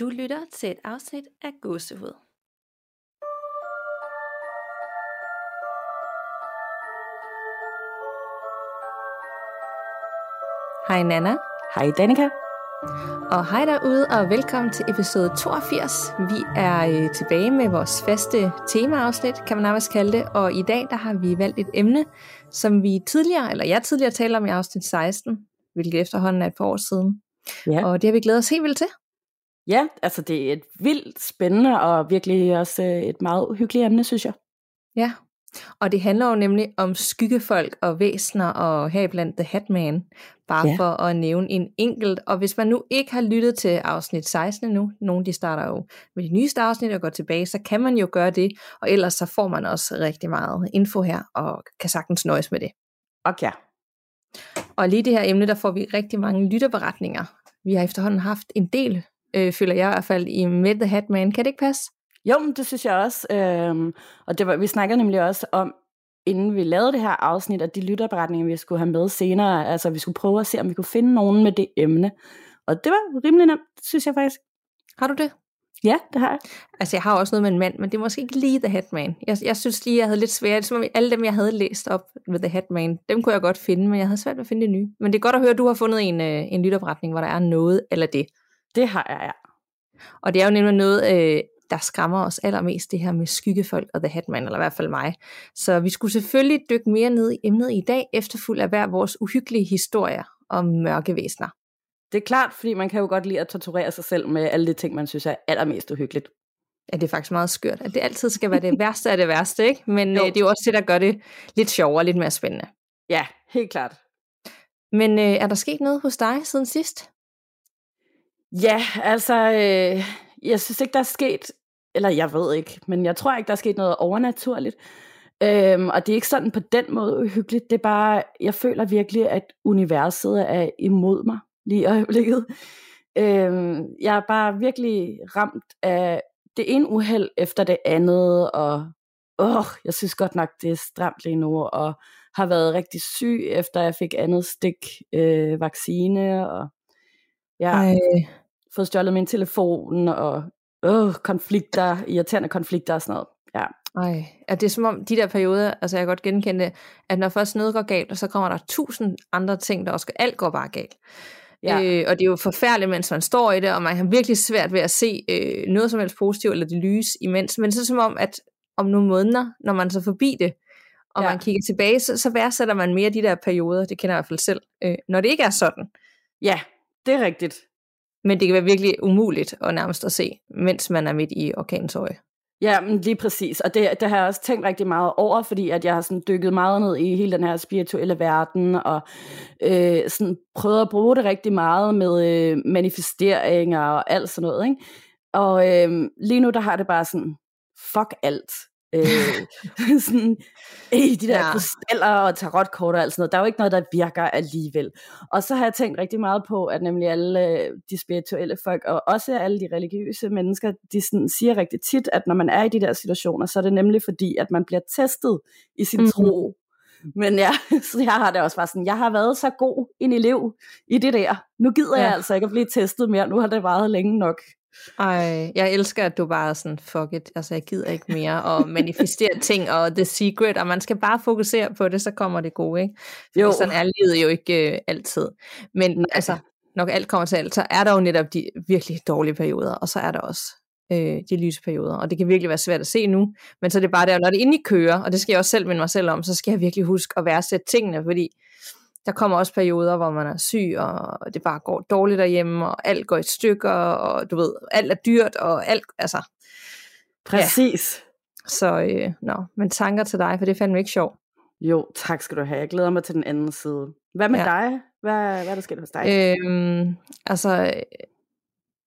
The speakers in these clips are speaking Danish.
Du lytter til et afsnit af Gåsehud. Hej Nana. Hej Danika. Og hej derude, og velkommen til episode 82. Vi er øh, tilbage med vores faste temaafsnit, kan man nærmest kalde det. Og i dag der har vi valgt et emne, som vi tidligere, eller jeg tidligere talte om i afsnit 16, hvilket efterhånden er et par år siden. Ja. Og det har vi glædet os helt vildt til. Ja, altså det er et vildt spændende og virkelig også øh, et meget uhyggeligt emne, synes jeg. Ja, og det handler jo nemlig om skyggefolk og væsner og heriblandt The Hatman, bare ja. for at nævne en enkelt. Og hvis man nu ikke har lyttet til afsnit 16 nu, nogle de starter jo med de nyeste afsnit og går tilbage, så kan man jo gøre det, og ellers så får man også rigtig meget info her, og kan sagtens nøjes med det. Okay. Og lige det her emne, der får vi rigtig mange lytterberetninger. Vi har efterhånden haft en del, øh, føler jeg i hvert fald, i Med The Hatman. Kan det ikke passe? Jo, det synes jeg også. Øhm, og det var, vi snakkede nemlig også om, inden vi lavede det her afsnit, at de lytterberetninger, vi skulle have med senere, altså vi skulle prøve at se, om vi kunne finde nogen med det emne. Og det var rimelig nemt, synes jeg faktisk. Har du det? Ja, det har jeg. Altså, jeg har også noget med en mand, men det er måske ikke lige The Hatman. Jeg, jeg synes lige, jeg havde lidt svært. Som alle dem, jeg havde læst op med The Hatman, dem kunne jeg godt finde, men jeg havde svært ved at finde det nye. Men det er godt at høre, at du har fundet en, øh, en lytterberetning, hvor der er noget eller det. Det har jeg, ja. Og det er jo nemlig noget, øh, der skræmmer os allermest, det her med skyggefolk og The Hatman, eller i hvert fald mig. Så vi skulle selvfølgelig dykke mere ned i emnet i dag, efterfuldt af hver vores uhyggelige historier om mørke væsener. Det er klart, fordi man kan jo godt lide at torturere sig selv med alle de ting, man synes er allermest uhyggeligt. Ja, det er faktisk meget skørt, at det altid skal være det værste af det værste, ikke? Men øh, det er jo også det, der gør det lidt sjovere og lidt mere spændende. Ja, helt klart. Men øh, er der sket noget hos dig siden sidst? Ja, altså, øh, jeg synes ikke, der er sket eller jeg ved ikke, men jeg tror ikke, der er sket noget overnaturligt. Øhm, og det er ikke sådan på den måde uhyggeligt, det er bare, jeg føler virkelig, at universet er imod mig lige i øjeblikket. Øhm, jeg er bare virkelig ramt af det ene uheld efter det andet, og åh, jeg synes godt nok, det er stramt lige nu, og har været rigtig syg, efter jeg fik andet stik øh, vaccine, og ja. Ej fået stjålet min telefon, og øh, konflikter, irriterende konflikter og sådan noget. Ja. Ej, er det er som om de der perioder, altså jeg kan godt genkende at når først noget går galt, og så kommer der tusind andre ting, der også alt går bare galt. Ja. Øh, og det er jo forfærdeligt, mens man står i det, og man har virkelig svært ved at se øh, noget som helst positivt, eller det lys imens. Men så som om, at om nogle måneder, når man så forbi det, og ja. man kigger tilbage, så, så værdsætter man mere de der perioder, det kender jeg i hvert fald selv, øh, når det ikke er sådan. Ja, det er rigtigt. Men det kan være virkelig umuligt at nærmest at se, mens man er midt i orkanens øje. Ja, men lige præcis. Og det, det har jeg også tænkt rigtig meget over, fordi at jeg har sådan dykket meget ned i hele den her spirituelle verden, og øh, sådan prøvet at bruge det rigtig meget med øh, manifesteringer og alt sådan noget. Ikke? Og øh, lige nu, der har det bare sådan, fuck alt øh, sådan, øh, de der ja. krystaller og tarotkort og alt sådan noget. Der er jo ikke noget, der virker alligevel. Og så har jeg tænkt rigtig meget på, at nemlig alle øh, de spirituelle folk, og også alle de religiøse mennesker, de sådan siger rigtig tit, at når man er i de der situationer, så er det nemlig fordi, at man bliver testet i sin mm-hmm. tro. Men ja, så jeg har det også bare sådan, jeg har været så god en elev i det der. Nu gider ja. jeg altså ikke at blive testet mere. Nu har det varet længe nok. Ej, jeg elsker, at du bare er sådan, fuck it, altså jeg gider ikke mere, og manifestere ting, og the secret, og man skal bare fokusere på det, så kommer det gode, ikke? Fordi jo. sådan er livet jo ikke øh, altid. Men Nej. altså, når alt kommer til alt, så er der jo netop de virkelig dårlige perioder, og så er der også øh, de lyse perioder, og det kan virkelig være svært at se nu, men så er det bare der, når det inde i kører, og det skal jeg også selv minde mig selv om, så skal jeg virkelig huske at værdsætte tingene, fordi der kommer også perioder, hvor man er syg, og det bare går dårligt derhjemme, og alt går i stykker, og du ved, alt er dyrt, og alt, altså. Præcis. Ja. Så, øh, nå, men tanker til dig, for det er fandme ikke sjovt. Jo, tak skal du have. Jeg glæder mig til den anden side. Hvad med ja. dig? Hvad, hvad er der sket hos dig? Øhm, altså,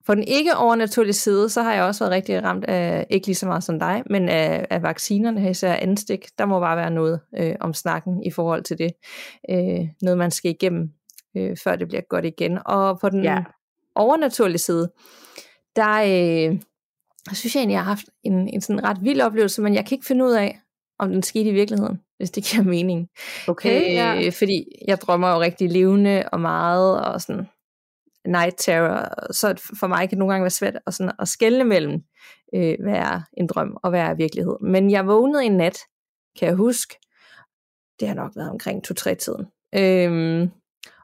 for den ikke overnaturlige side, så har jeg også været rigtig ramt af, ikke lige så meget som dig, men af, af vaccinerne, især anstik. Der må bare være noget øh, om snakken i forhold til det. Øh, noget, man skal igennem, øh, før det bliver godt igen. Og på den ja. overnaturlige side, der øh, synes jeg egentlig, jeg har haft en, en sådan ret vild oplevelse, men jeg kan ikke finde ud af, om den skete i virkeligheden, hvis det giver mening. Okay, øh, ja. Fordi jeg drømmer jo rigtig levende og meget, og sådan night terror, så for mig kan det nogle gange være svært at, sådan, at skelne mellem, øh, hvad er en drøm og hvad er virkelighed. Men jeg vågnede en nat, kan jeg huske, det har nok været omkring 2-3 tiden, øh,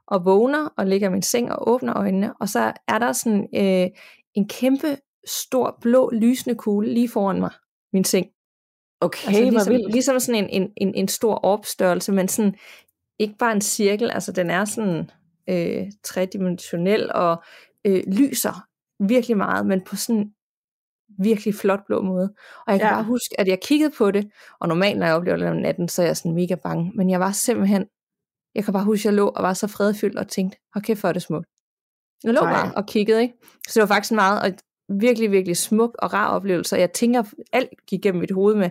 og vågner og ligger i min seng og åbner øjnene, og så er der sådan øh, en kæmpe stor blå lysende kugle lige foran mig, min seng. Okay, altså, ligesom, vildt. ligesom sådan en, en, en, en stor opstørrelse, men sådan ikke bare en cirkel, altså den er sådan øh, tredimensionel og øh, lyser virkelig meget, men på sådan virkelig flot blå måde. Og jeg kan ja. bare huske, at jeg kiggede på det, og normalt når jeg oplever det om natten, så er jeg sådan mega bange, men jeg var simpelthen, jeg kan bare huske, at jeg lå og var så fredfyldt og tænkte, hold kæft, for det smukt. Jeg lå bare og kiggede, ikke? Så det var faktisk meget, og virkelig, virkelig smuk og rar oplevelse. Jeg tænker, alt gik gennem mit hoved med,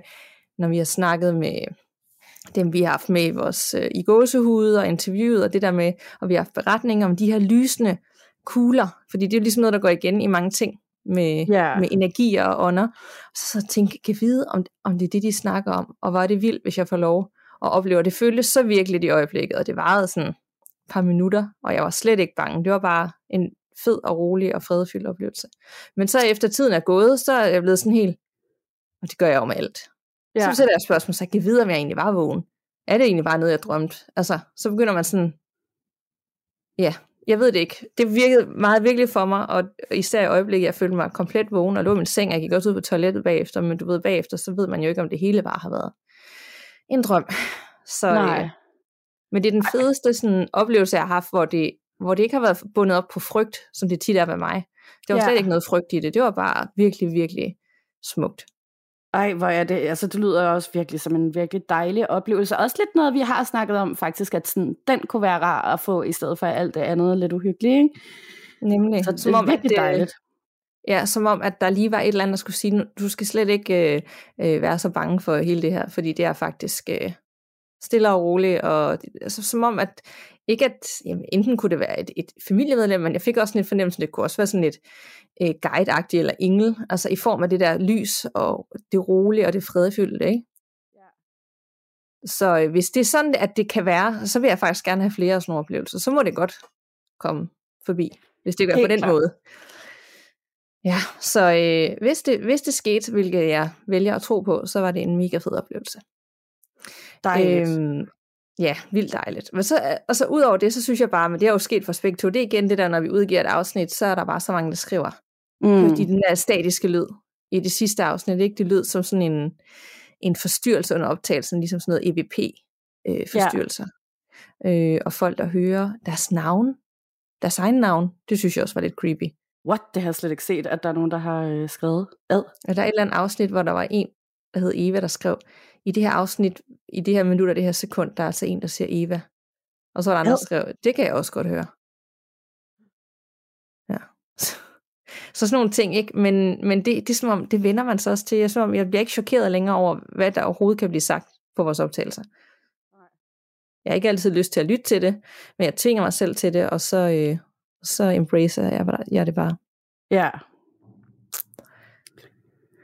når vi har snakket med dem, vi har haft med i vores øh, i gåsehude og interviewet, og det der med, og vi har haft beretninger om de her lysende kugler, fordi det er jo ligesom noget, der går igen i mange ting med, yeah. med energier og ånder. Så, så tænke, kan vide, om, om det er det, de snakker om, og var det vildt, hvis jeg får lov at opleve. Det føltes så virkelig i øjeblikket, og det varede sådan et par minutter, og jeg var slet ikke bange. Det var bare en fed og rolig og fredfyldt oplevelse. Men så efter tiden er gået, så er jeg blevet sådan helt, og det gør jeg jo med alt. Ja. Så sætter jeg spørgsmål, så jeg kan vide, om jeg egentlig var vågen. Er det egentlig bare noget, jeg drømte? Altså, så begynder man sådan, ja, jeg ved det ikke. Det virkede meget virkelig for mig, og især i øjeblikket, jeg følte mig komplet vågen, og lå i min seng, og jeg gik også ud på toilettet bagefter, men du ved, bagefter, så ved man jo ikke, om det hele bare har været en drøm. Så, Nej. Øh, men det er den fedeste sådan, oplevelse, jeg har haft, hvor det, hvor det ikke har været bundet op på frygt, som det tit er ved mig. Det var ja. slet ikke noget frygt i det. Det var bare virkelig, virkelig smukt. Ej, hvor er det, altså det lyder også virkelig som en virkelig dejlig oplevelse. Også lidt noget, vi har snakket om faktisk, at sådan, den kunne være rar at få, i stedet for alt det andet lidt uhyggeligt, ikke? Nemlig. Så det som er om, det, dejligt. Ja, som om, at der lige var et eller andet, der skulle sige, du skal slet ikke øh, øh, være så bange for hele det her, fordi det er faktisk øh, stille og roligt, og altså, som om, at ikke at, jamen, enten kunne det være et, et familiemedlem, men jeg fik også sådan en fornemmelse, det kunne også være sådan et øh, guideagtigt eller engel, altså i form af det der lys og det rolige og det fredfyldte, ikke? Ja. Så øh, hvis det er sådan, at det kan være, så vil jeg faktisk gerne have flere af sådan nogle oplevelser. Så må det godt komme forbi, hvis det gør på den klar. måde. Ja, så øh, hvis, det, hvis det skete, hvilket jeg vælger at tro på, så var det en mega fed oplevelse. Dejligt. Øhm, Ja, vildt dejligt. Men så, og så ud over det, så synes jeg bare, men det er jo sket for Spektro, det er igen det der, når vi udgiver et afsnit, så er der bare så mange, der skriver. Mm. Fordi den der statiske lyd i det sidste afsnit, ikke? det lød som sådan en, en forstyrrelse under optagelsen, ligesom sådan noget EVP-forstyrrelser. Øh, ja. øh, og folk, der hører deres navn, deres egen navn, det synes jeg også var lidt creepy. What? Det har jeg slet ikke set, at der er nogen, der har øh, skrevet ad. Og der er et eller andet afsnit, hvor der var en, der hed Eva, der skrev, i det her afsnit, i det her minut det her sekund, der er altså en, der siger Eva. Og så er der andre, der skriver, det kan jeg også godt høre. Ja. Så sådan nogle ting, ikke? Men, men det, det er som om, det vender man så også til. Jeg, som om, jeg bliver ikke chokeret længere over, hvad der overhovedet kan blive sagt på vores optagelser. Jeg har ikke altid lyst til at lytte til det, men jeg tvinger mig selv til det, og så, øh, så embracer jeg, jeg det bare. Ja.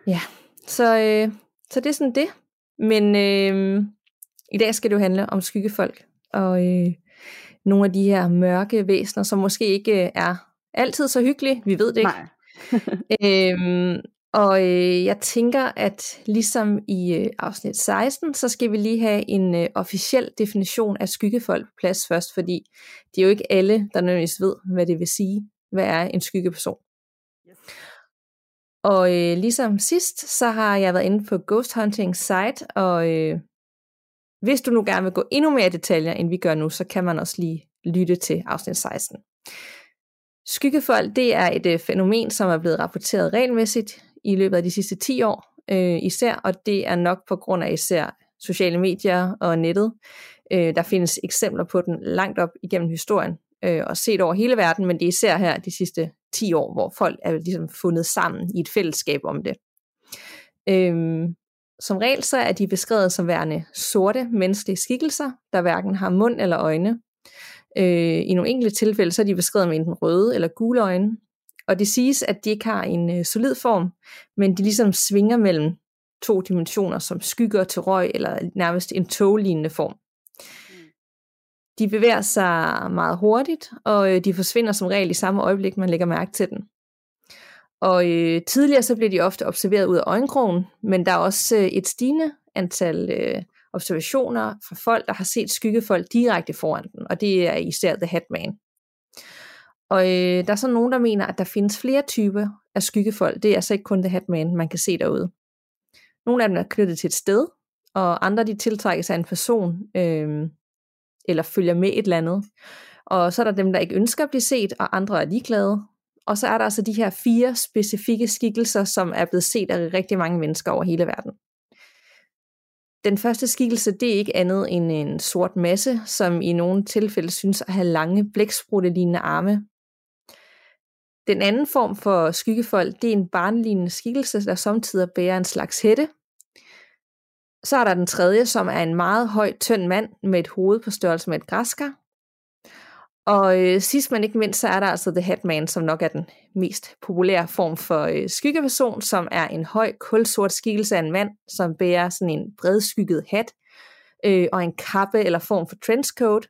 Ja, så, øh, så det er sådan det. Men øh, i dag skal det jo handle om skyggefolk, og øh, nogle af de her mørke væsener, som måske ikke er altid så hyggelige, vi ved det ikke. Nej. øhm, og øh, jeg tænker, at ligesom i øh, afsnit 16, så skal vi lige have en øh, officiel definition af skyggefolk på plads først, fordi det er jo ikke alle, der nødvendigvis ved, hvad det vil sige. Hvad er en skyggeperson? Og øh, ligesom sidst, så har jeg været inde på Ghost Hunting site, og øh, hvis du nu gerne vil gå endnu mere i detaljer, end vi gør nu, så kan man også lige lytte til afsnit 16. Skyggefolk, det er et øh, fænomen, som er blevet rapporteret regelmæssigt i løbet af de sidste 10 år øh, især, og det er nok på grund af især sociale medier og nettet. Øh, der findes eksempler på den langt op igennem historien, øh, og set over hele verden, men det er især her de sidste 10 år, hvor folk er ligesom fundet sammen i et fællesskab om det. Øhm, som regel så er de beskrevet som værende sorte menneskelige skikkelser, der hverken har mund eller øjne. Øh, I nogle enkelte tilfælde så er de beskrevet med enten røde eller gule øjne. Og det siges, at de ikke har en øh, solid form, men de ligesom svinger mellem to dimensioner, som skygger til røg, eller nærmest en toglignende form. De bevæger sig meget hurtigt, og øh, de forsvinder som regel i samme øjeblik, man lægger mærke til den. Og øh, tidligere så blev de ofte observeret ud af øjenkrogen, men der er også øh, et stigende antal øh, observationer fra folk, der har set skyggefolk direkte foran den, og det er især The Hatman. Og øh, der er så nogen, der mener, at der findes flere typer af skyggefolk. Det er altså ikke kun The Hatman, man kan se derude. Nogle af dem er knyttet til et sted, og andre de tiltrækkes af en person, øh, eller følger med et eller andet. Og så er der dem, der ikke ønsker at blive set, og andre er ligeglade. Og så er der altså de her fire specifikke skikkelser, som er blevet set af rigtig mange mennesker over hele verden. Den første skikkelse, det er ikke andet end en sort masse, som i nogle tilfælde synes at have lange blæksprutte arme. Den anden form for skyggefold, det er en barnlignende skikkelse, der samtidig bærer en slags hætte. Så er der den tredje, som er en meget høj, tynd mand med et hoved på størrelse med et græskar. Og øh, sidst men ikke mindst, så er der altså The Hatman, som nok er den mest populære form for øh, skyggeperson, som er en høj, kulsort skikkelse af en mand, som bærer sådan en bredskygget hat øh, og en kappe eller form for trenchcoat.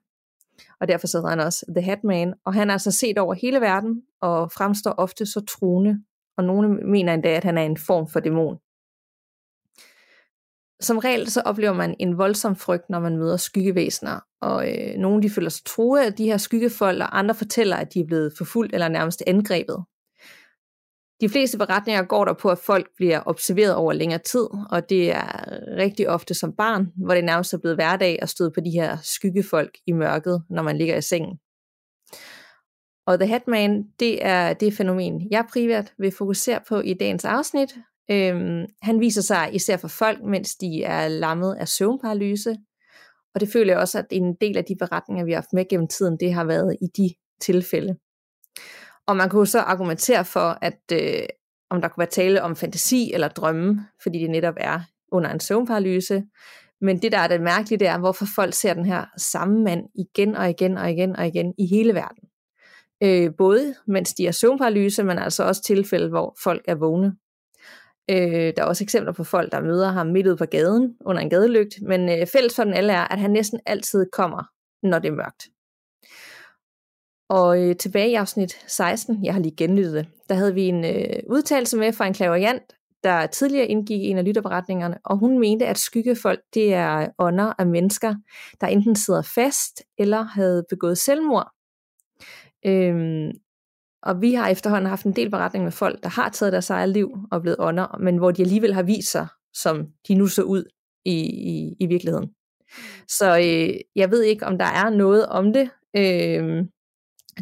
Og derfor så han også The Hatman. Og han er altså set over hele verden og fremstår ofte så truende. Og nogle mener endda, at han er en form for dæmon som regel så oplever man en voldsom frygt, når man møder skyggevæsener, og øh, nogle de føler sig truet af de her skyggefolk, og andre fortæller, at de er blevet forfulgt eller nærmest angrebet. De fleste beretninger går der på, at folk bliver observeret over længere tid, og det er rigtig ofte som barn, hvor det nærmest er blevet hverdag at støde på de her skyggefolk i mørket, når man ligger i sengen. Og The Hatman, det er det fænomen, jeg privat vil fokusere på i dagens afsnit, Øhm, han viser sig især for folk, mens de er lammet af søvnparalyse, og det føler jeg også, at en del af de beretninger, vi har haft med gennem tiden, det har været i de tilfælde. Og man kunne så argumentere for, at øh, om der kunne være tale om fantasi eller drømme, fordi det netop er under en søvnparalyse. Men det, der er det mærkelige, det er, hvorfor folk ser den her samme mand igen og igen og igen og igen i hele verden. Øh, både mens de er søvnparalyse, men altså også tilfælde, hvor folk er vågne. Øh, der er også eksempler på folk, der møder ham midt ude på gaden under en gadelygt, men øh, fælles for den alle er, at han næsten altid kommer, når det er mørkt. Og øh, tilbage i afsnit 16, jeg har lige genlyttet det, der havde vi en øh, udtalelse med fra en klaverjant, der tidligere indgik i en af lytterberetningerne, og hun mente, at skyggefolk, det er ånder af mennesker, der enten sidder fast eller havde begået selvmord. Øhm, og vi har efterhånden haft en del beretninger med folk, der har taget deres eget liv og blevet ånder, men hvor de alligevel har vist sig, som de nu så ud i, i, i virkeligheden. Så øh, jeg ved ikke, om der er noget om det. Øh,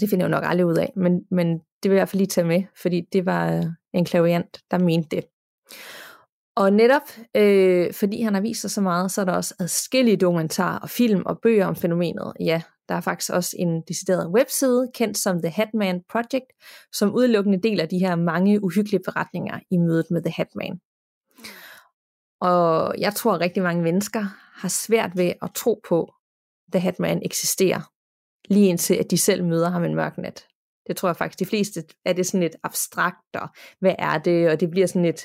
det finder jeg jo nok aldrig ud af, men, men det vil jeg i hvert fald lige tage med, fordi det var øh, en klaviant, der mente det. Og netop øh, fordi han har vist sig så meget, så er der også adskillige dokumentarer og film og bøger om fænomenet. Ja, der er faktisk også en decideret webside, kendt som The Hatman Project, som udelukkende deler de her mange uhyggelige beretninger i mødet med The Hatman. Og jeg tror, at rigtig mange mennesker har svært ved at tro på, at The Hatman eksisterer, lige indtil at de selv møder ham en mørk nat. Det tror jeg faktisk, de fleste er det sådan lidt abstrakt, og hvad er det, og det bliver sådan lidt,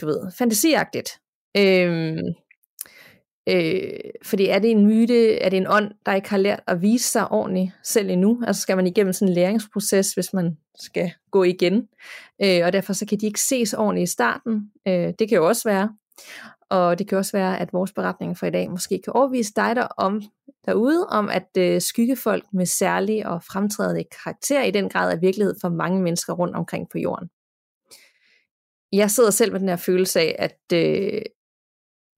du ved, fantasiagtigt. Øhm, Øh, fordi er det en myte, er det en ånd, der ikke har lært at vise sig ordentligt selv endnu? Altså skal man igennem sådan en læringsproces, hvis man skal gå igen? Øh, og derfor så kan de ikke ses ordentligt i starten. Øh, det kan jo også være. Og det kan også være, at vores beretning for i dag måske kan overvise dig der om derude, om at øh, skyggefolk med særlige og fremtrædende karakter i den grad er virkelighed for mange mennesker rundt omkring på jorden. Jeg sidder selv med den her følelse af, at øh,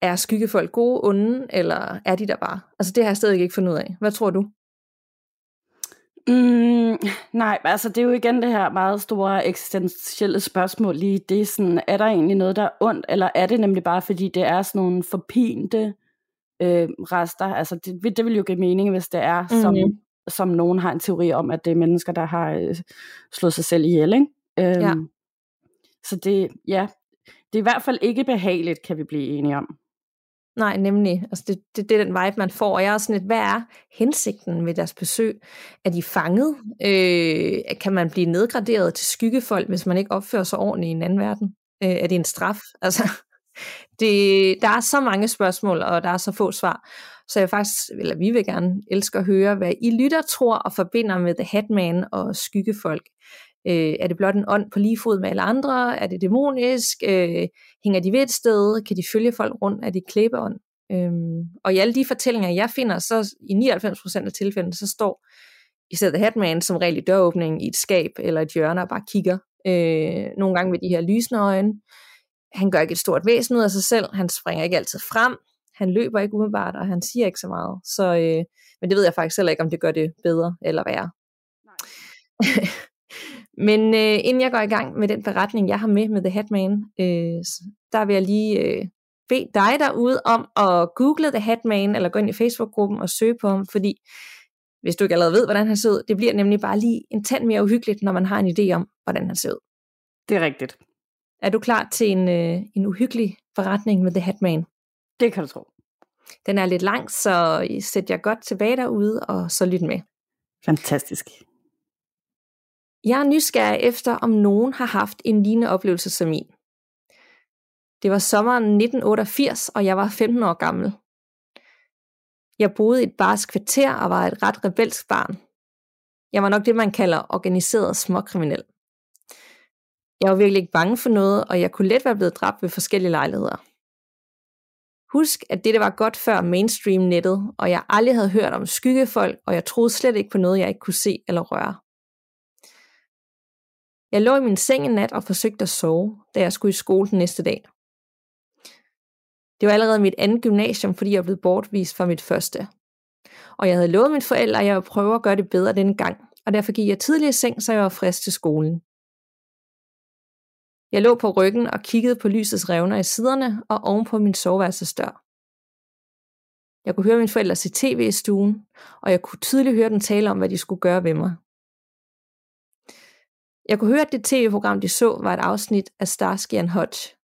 er skyggefolk gode, onde, eller er de der bare? Altså det har jeg stadig ikke fundet ud af. Hvad tror du? Mm, nej, altså det er jo igen det her meget store eksistentielle spørgsmål lige. Det er sådan, er der egentlig noget, der er ondt, eller er det nemlig bare fordi det er sådan nogle forpinte øh, rester? Altså det, det vil jo give mening, hvis det er, mm. som, mhm. som nogen har en teori om, at det er mennesker, der har øh, slået sig selv ihjel, ikke? Øhm, ja. Så det, ja, det er i hvert fald ikke behageligt, kan vi blive enige om. Nej, nemlig. Altså det, det, det er den vibe, man får. Og jeg er sådan lidt, hvad er hensigten med deres besøg? Er de fanget? Øh, kan man blive nedgraderet til skyggefolk, hvis man ikke opfører sig ordentligt i en anden verden? Øh, er det en straf? Altså, det, der er så mange spørgsmål, og der er så få svar. Så jeg faktisk, eller vi vil gerne elske at høre, hvad I lytter, tror og forbinder med The Hatman og skyggefolk. Øh, er det blot en ånd på lige fod med alle andre? Er det dæmonisk? Øh, hænger de ved et sted? Kan de følge folk rundt? Er de klæbeånd? Øhm, og i alle de fortællinger, jeg finder, så i 99% af tilfældene, så står i stedet Hatman som regel i døråbningen i et skab eller et hjørne og bare kigger. Øh, nogle gange med de her lysende øjne. Han gør ikke et stort væsen ud af sig selv. Han springer ikke altid frem. Han løber ikke umiddelbart, og han siger ikke så meget. Så, øh, men det ved jeg faktisk heller ikke, om det gør det bedre eller værre. Nej. men øh, inden jeg går i gang med den beretning, jeg har med med The Hatman, øh, der vil jeg lige øh, bede dig derude om at google The Hatman, eller gå ind i Facebook-gruppen og søge på ham, fordi hvis du ikke allerede ved, hvordan han ser ud, det bliver nemlig bare lige en tand mere uhyggeligt, når man har en idé om, hvordan han ser ud. Det er rigtigt. Er du klar til en, øh, en uhyggelig forretning med The Hatman? Det kan du tro. Den er lidt lang, så sæt jer godt tilbage derude, og så lyt med. Fantastisk. Jeg er nysgerrig efter, om nogen har haft en lignende oplevelse som min. Det var sommeren 1988, og jeg var 15 år gammel. Jeg boede i et barsk kvarter og var et ret rebelsk barn. Jeg var nok det, man kalder organiseret småkriminel. Jeg var virkelig ikke bange for noget, og jeg kunne let være blevet dræbt ved forskellige lejligheder. Husk, at det var godt før mainstream-nettet, og jeg aldrig havde hørt om skyggefolk, og jeg troede slet ikke på noget, jeg ikke kunne se eller røre. Jeg lå i min seng en nat og forsøgte at sove, da jeg skulle i skole den næste dag. Det var allerede mit andet gymnasium, fordi jeg blev bortvist fra mit første. Og jeg havde lovet mine forældre, at jeg ville prøve at gøre det bedre denne gang, og derfor gik jeg tidligere i seng, så jeg var frisk til skolen. Jeg lå på ryggen og kiggede på lysets revner i siderne og oven på min soveværelsesdør. Jeg kunne høre mine forældre se tv i stuen, og jeg kunne tydeligt høre dem tale om, hvad de skulle gøre ved mig. Jeg kunne høre, at det tv-program, de så, var et afsnit af Starsky and Hutch.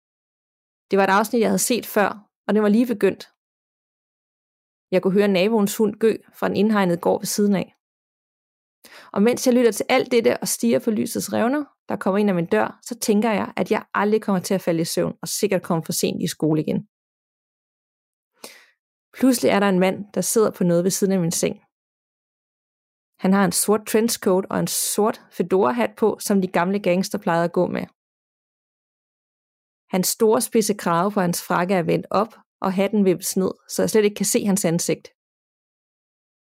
Det var et afsnit, jeg havde set før, og det var lige begyndt. Jeg kunne høre naboens hund gø fra en indhegnet gård ved siden af. Og mens jeg lytter til alt dette og stiger på lysets revner, der kommer ind ad min dør, så tænker jeg, at jeg aldrig kommer til at falde i søvn og sikkert kommer for sent i skole igen. Pludselig er der en mand, der sidder på noget ved siden af min seng. Han har en sort trenchcoat og en sort fedora-hat på, som de gamle gangster plejede at gå med. Hans store spidse krave på hans frakke er vendt op, og hatten vippes ned, så jeg slet ikke kan se hans ansigt.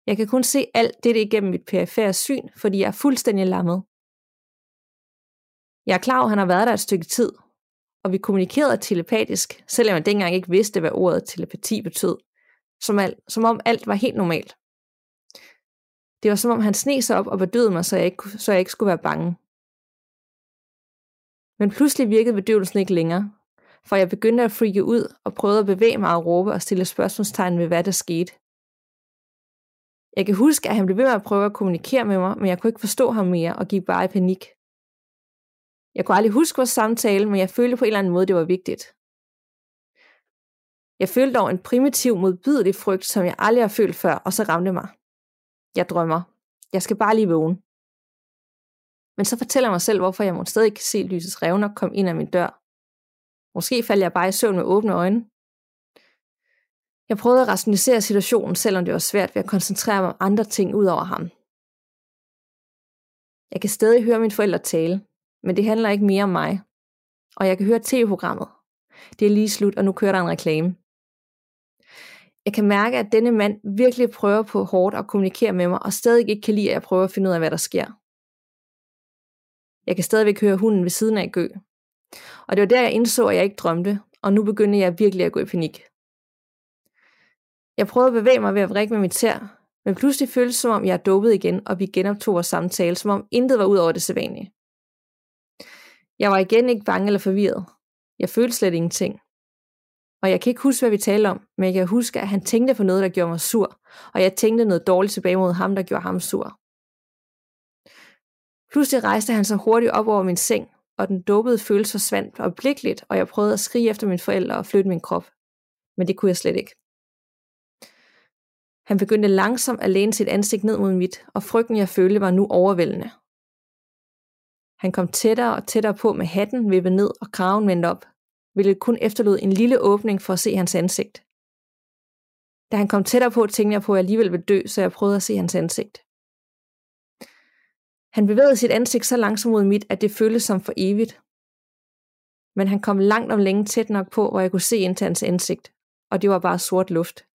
Jeg kan kun se alt dette igennem mit perifære syn, fordi jeg er fuldstændig lammet. Jeg er klar over, at han har været der et stykke tid, og vi kommunikerede telepatisk, selvom jeg dengang ikke vidste, hvad ordet telepati betød, som, al, som om alt var helt normalt. Det var som om han sne sig op og bedøvede mig, så jeg, ikke, så jeg ikke skulle være bange. Men pludselig virkede bedøvelsen ikke længere, for jeg begyndte at freake ud og prøvede at bevæge mig og råbe og stille spørgsmålstegn ved, hvad der skete. Jeg kan huske, at han blev ved med at prøve at kommunikere med mig, men jeg kunne ikke forstå ham mere og gik bare i panik. Jeg kunne aldrig huske vores samtale, men jeg følte på en eller anden måde, det var vigtigt. Jeg følte dog en primitiv, modbydelig frygt, som jeg aldrig har følt før, og så ramte mig. Jeg drømmer. Jeg skal bare lige vågne. Men så fortæller jeg mig selv, hvorfor jeg måske stadig kan se lysets revner komme ind ad min dør. Måske faldt jeg bare i søvn med åbne øjne. Jeg prøvede at rationalisere situationen, selvom det var svært ved at koncentrere mig om andre ting ud over ham. Jeg kan stadig høre mine forældre tale, men det handler ikke mere om mig. Og jeg kan høre tv-programmet. Det er lige slut, og nu kører der en reklame. Jeg kan mærke, at denne mand virkelig prøver på hårdt at kommunikere med mig, og stadig ikke kan lide, at jeg prøver at finde ud af, hvad der sker. Jeg kan stadigvæk høre hunden ved siden af gø. Og det var der, jeg indså, at jeg ikke drømte, og nu begyndte jeg virkelig at gå i panik. Jeg prøvede at bevæge mig ved at vrikke med mit tær, men pludselig føltes det som om, jeg er dopet igen, og vi genoptog vores samtale, som om intet var ud over det sædvanlige. Jeg var igen ikke bange eller forvirret. Jeg følte slet ingenting. Og jeg kan ikke huske, hvad vi talte om, men jeg kan huske, at han tænkte på noget, der gjorde mig sur, og jeg tænkte noget dårligt tilbage mod ham, der gjorde ham sur. Pludselig rejste han sig hurtigt op over min seng, og den dopede følelse forsvandt øjeblikkeligt, og jeg prøvede at skrige efter mine forældre og flytte min krop. Men det kunne jeg slet ikke. Han begyndte langsomt at læne sit ansigt ned mod mit, og frygten jeg følte var nu overvældende. Han kom tættere og tættere på med hatten vippet ned og kraven vendt op, hvilket kun efterlod en lille åbning for at se hans ansigt. Da han kom tættere på, tænkte jeg på, at jeg alligevel ville dø, så jeg prøvede at se hans ansigt. Han bevægede sit ansigt så langsomt mod mit, at det føltes som for evigt. Men han kom langt om længe tæt nok på, hvor jeg kunne se ind til hans ansigt, og det var bare sort luft.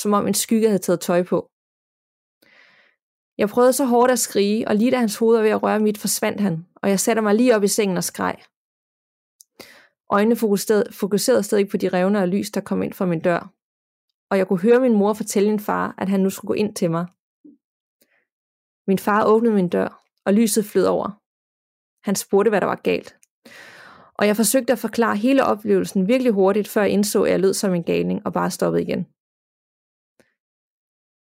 Som om en skygge havde taget tøj på. Jeg prøvede så hårdt at skrige, og lige da hans hoved var ved at røre mit, forsvandt han, og jeg satte mig lige op i sengen og skreg. Øjnene fokuserede, fokuserede stadig på de revner af lys, der kom ind fra min dør. Og jeg kunne høre min mor fortælle min far, at han nu skulle gå ind til mig. Min far åbnede min dør, og lyset flød over. Han spurgte, hvad der var galt. Og jeg forsøgte at forklare hele oplevelsen virkelig hurtigt, før jeg indså, at jeg lød som en galning og bare stoppede igen.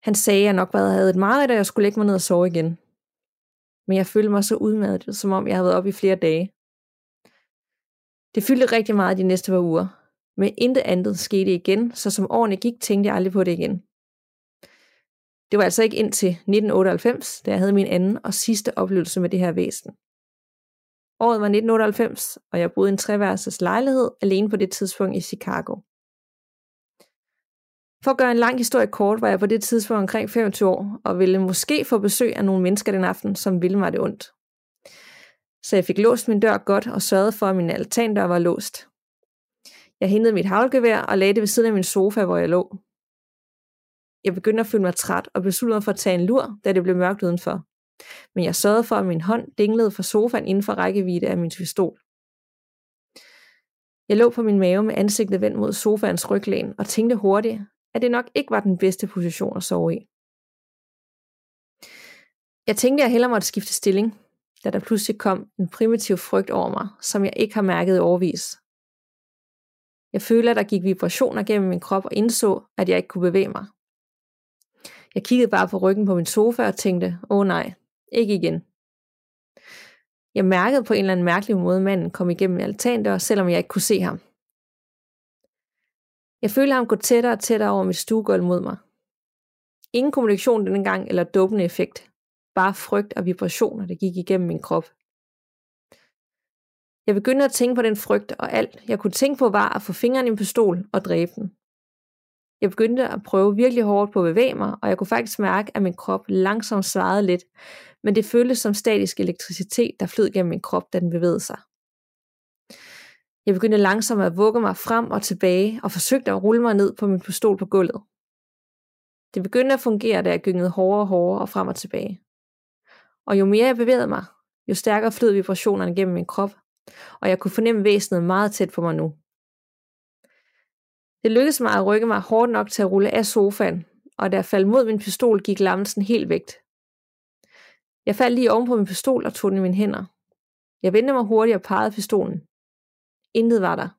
Han sagde, at jeg nok bare havde et meget, og jeg skulle lægge mig ned og sove igen. Men jeg følte mig så udmattet, som om jeg havde været oppe i flere dage. Det fyldte rigtig meget de næste par uger, men intet andet skete igen, så som årene gik, tænkte jeg aldrig på det igen. Det var altså ikke indtil 1998, da jeg havde min anden og sidste oplevelse med det her væsen. Året var 1998, og jeg boede i en treværelses lejlighed alene på det tidspunkt i Chicago. For at gøre en lang historie kort, var jeg på det tidspunkt omkring 25 år, og ville måske få besøg af nogle mennesker den aften, som ville mig det ondt. Så jeg fik låst min dør godt og sørgede for, at min altandør var låst. Jeg hentede mit havlgevær og lagde det ved siden af min sofa, hvor jeg lå. Jeg begyndte at føle mig træt og besluttede mig for at tage en lur, da det blev mørkt udenfor. Men jeg sørgede for, at min hånd dinglede fra sofaen inden for rækkevidde af min pistol. Jeg lå på min mave med ansigtet vendt mod sofaens ryglæn og tænkte hurtigt, at det nok ikke var den bedste position at sove i. Jeg tænkte, at jeg hellere måtte skifte stilling, da der pludselig kom en primitiv frygt over mig, som jeg ikke har mærket i overvis. Jeg følte, at der gik vibrationer gennem min krop og indså, at jeg ikke kunne bevæge mig. Jeg kiggede bare på ryggen på min sofa og tænkte, åh oh, nej, ikke igen. Jeg mærkede på en eller anden mærkelig måde, at manden kom igennem altandør, selvom jeg ikke kunne se ham. Jeg følte ham gå tættere og tættere over mit stuegulv mod mig. Ingen kommunikation denne gang eller dopende effekt. Bare frygt og vibrationer, der gik igennem min krop. Jeg begyndte at tænke på den frygt, og alt jeg kunne tænke på var at få fingeren i en pistol og dræbe den. Jeg begyndte at prøve virkelig hårdt på at bevæge mig, og jeg kunne faktisk mærke, at min krop langsomt svarede lidt, men det føltes som statisk elektricitet, der flød gennem min krop, da den bevægede sig. Jeg begyndte langsomt at vugge mig frem og tilbage, og forsøgte at rulle mig ned på min pistol på gulvet. Det begyndte at fungere, da jeg gyngede hårdere og hårdere og frem og tilbage. Og jo mere jeg bevægede mig, jo stærkere flød vibrationerne gennem min krop, og jeg kunne fornemme væsenet meget tæt på mig nu. Det lykkedes mig at rykke mig hårdt nok til at rulle af sofaen, og da jeg faldt mod min pistol, gik lammelsen helt væk. Jeg faldt lige oven på min pistol og tog den i mine hænder. Jeg vendte mig hurtigt og pegede pistolen. Intet var der.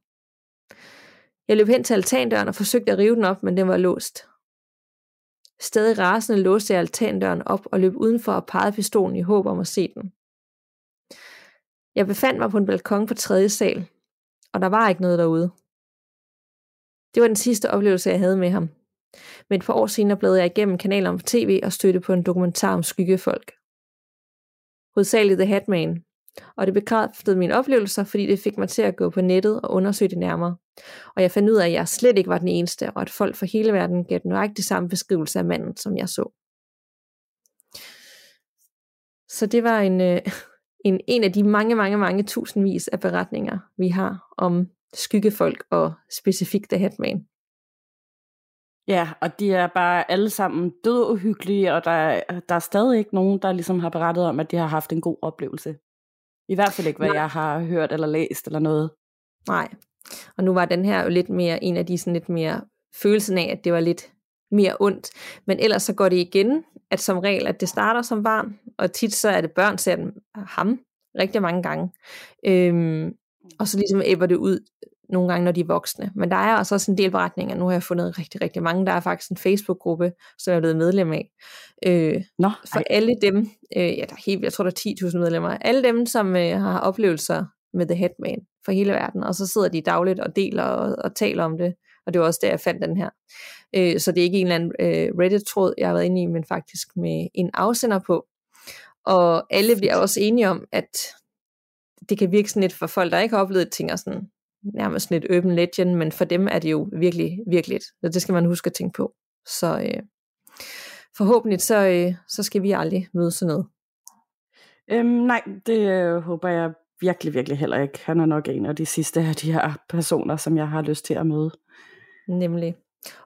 Jeg løb hen til altandøren og forsøgte at rive den op, men den var låst. Stadig rasende låste jeg altandøren op og løb udenfor og pegede pistolen i håb om at se den. Jeg befandt mig på en balkon på tredje sal, og der var ikke noget derude. Det var den sidste oplevelse, jeg havde med ham. Men et par år senere blev jeg igennem kanalerne på tv og stødte på en dokumentar om skyggefolk. Hovedsageligt The Hatman, og det bekræftede mine oplevelser, fordi det fik mig til at gå på nettet og undersøge det nærmere. Og jeg fandt ud af, at jeg slet ikke var den eneste, og at folk fra hele verden gav den nøjagtig samme beskrivelse af manden, som jeg så. Så det var en, øh, en, en af de mange, mange, mange tusindvis af beretninger, vi har om skyggefolk og specifikt The Hatman. Ja, og de er bare alle sammen død uhyggelige, og der, der er stadig ikke nogen, der ligesom har berettet om, at de har haft en god oplevelse. I hvert fald ikke, hvad Nej. jeg har hørt eller læst eller noget. Nej, og nu var den her jo lidt mere en af de sådan lidt mere følelsen af, at det var lidt mere ondt. Men ellers så går det igen, at som regel, at det starter som barn, og tit så er det børn, ser den ham rigtig mange gange. Øhm, og så ligesom æbber det ud nogle gange, når de er voksne. Men der er også en del beretninger. Nu har jeg fundet rigtig, rigtig mange. Der er faktisk en Facebook-gruppe, som jeg er blevet medlem af. Øh, Nå, for ej. alle dem, øh, ja, der er helt, jeg tror, der er 10.000 medlemmer. Alle dem, som øh, har oplevelser med The Headman for hele verden. Og så sidder de dagligt og deler og, og taler om det. Og det var også der, jeg fandt den her. Øh, så det er ikke en eller anden øh, Reddit-tråd, jeg har været inde i, men faktisk med en afsender på. Og alle bliver også enige om, at det kan virke sådan lidt for folk, der ikke har oplevet ting, og sådan, nærmest et urban legend, men for dem er det jo virkelig, virkelig. Så det skal man huske at tænke på. Så øh, forhåbentlig så, øh, så skal vi aldrig møde sådan noget. Øhm, nej, det øh, håber jeg virkelig, virkelig heller ikke. Han er nok en af de sidste af de her personer, som jeg har lyst til at møde. Nemlig.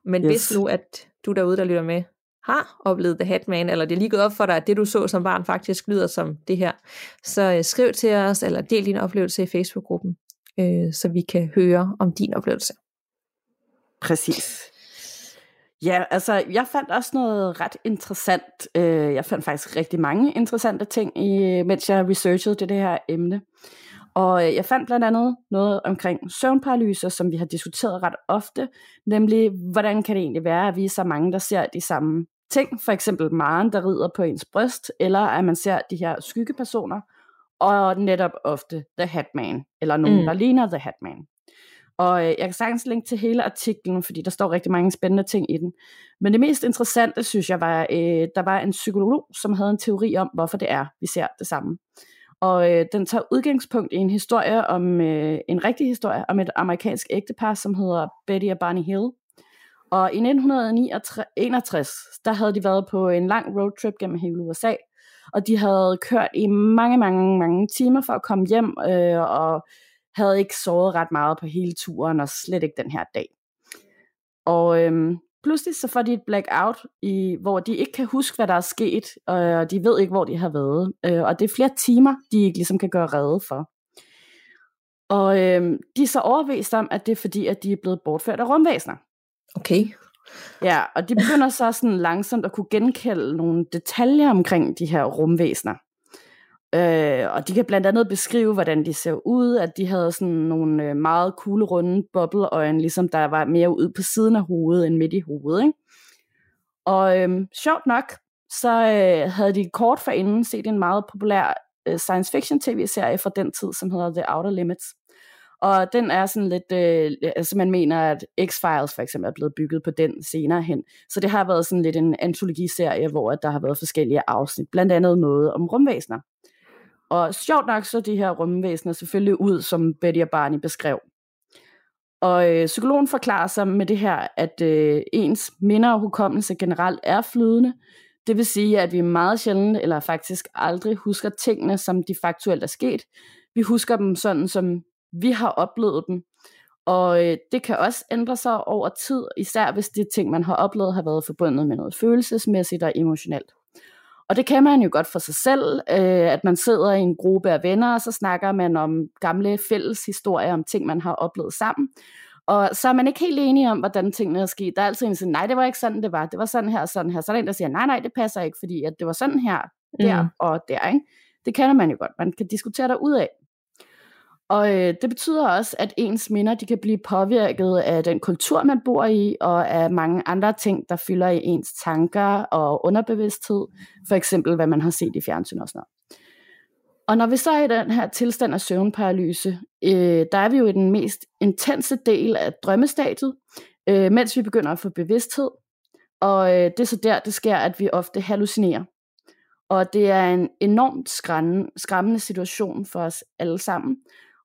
Men yes. hvis nu, at du derude, der lytter med, har oplevet The Hatman, eller det er lige gået op for dig, at det du så som barn faktisk lyder som det her, så øh, skriv til os, eller del din oplevelse i Facebook-gruppen, øh, så vi kan høre om din oplevelse. Præcis. Ja, altså jeg fandt også noget ret interessant. Øh, jeg fandt faktisk rigtig mange interessante ting, i, mens jeg researchede det, det her emne. Og øh, jeg fandt blandt andet noget omkring søvnparalyser, som vi har diskuteret ret ofte, nemlig hvordan kan det egentlig være, at vi er så mange, der ser de samme ting, for eksempel Maren, der rider på ens bryst, eller at man ser de her skyggepersoner, og netop ofte The Hatman, eller nogen, mm. der ligner The Hatman. Og øh, jeg kan sagtens linke til hele artiklen, fordi der står rigtig mange spændende ting i den. Men det mest interessante, synes jeg, var, øh, der var en psykolog, som havde en teori om, hvorfor det er, vi ser det samme. Og øh, den tager udgangspunkt i en historie om, øh, en rigtig historie om et amerikansk ægtepar, som hedder Betty og Barney Hill. Og i 1961, der havde de været på en lang roadtrip gennem hele USA, og de havde kørt i mange, mange, mange timer for at komme hjem, øh, og havde ikke sovet ret meget på hele turen, og slet ikke den her dag. Og øhm, pludselig så får de et blackout, i, hvor de ikke kan huske, hvad der er sket, og de ved ikke, hvor de har været. Øh, og det er flere timer, de ikke ligesom kan gøre redde for. Og øhm, de er så overbevist om, at det er fordi, at de er blevet bortført af rumvæsener. Okay. Ja, og de begynder så sådan langsomt at kunne genkalde nogle detaljer omkring de her rumvæsener. Øh, og de kan blandt andet beskrive, hvordan de ser ud, at de havde sådan nogle øh, meget kuglerunde runde bobleøjne, ligesom der var mere ud på siden af hovedet end midt i hovedet. Ikke? Og øh, sjovt nok, så øh, havde de kort forinden set en meget populær øh, science fiction tv-serie fra den tid, som hedder The Outer Limits. Og den er sådan lidt, øh, altså man mener, at X-Files for eksempel er blevet bygget på den senere hen. Så det har været sådan lidt en antologiserie, hvor der har været forskellige afsnit, blandt andet noget om rumvæsener. Og sjovt nok så de her rumvæsener selvfølgelig ud, som Betty og Barney beskrev. Og øh, psykologen forklarer sig med det her, at øh, ens minder og hukommelse generelt er flydende. Det vil sige, at vi meget sjældent, eller faktisk aldrig, husker tingene, som de faktuelt er sket. Vi husker dem sådan, som vi har oplevet dem. Og øh, det kan også ændre sig over tid, især hvis de ting, man har oplevet, har været forbundet med noget følelsesmæssigt og emotionelt. Og det kan man jo godt for sig selv, øh, at man sidder i en gruppe af venner, og så snakker man om gamle fælles historier, om ting, man har oplevet sammen. Og så er man ikke helt enige om, hvordan tingene er sket. Der er altid en, der siger, nej, det var ikke sådan, det var. Det var sådan her og sådan her. Så er der en, der siger, nej, nej, det passer ikke, fordi at det var sådan her, der mm. og der. Ikke? Det kender man jo godt. Man kan diskutere der ud af. Og øh, det betyder også, at ens minder de kan blive påvirket af den kultur, man bor i, og af mange andre ting, der fylder i ens tanker og underbevidsthed. For eksempel, hvad man har set i fjernsyn og sådan noget. Og når vi så er i den her tilstand af søvnparalyse, øh, der er vi jo i den mest intense del af drømmestadiet, øh, mens vi begynder at få bevidsthed. Og øh, det er så der, det sker, at vi ofte hallucinerer. Og det er en enormt skræmmende, skræmmende situation for os alle sammen.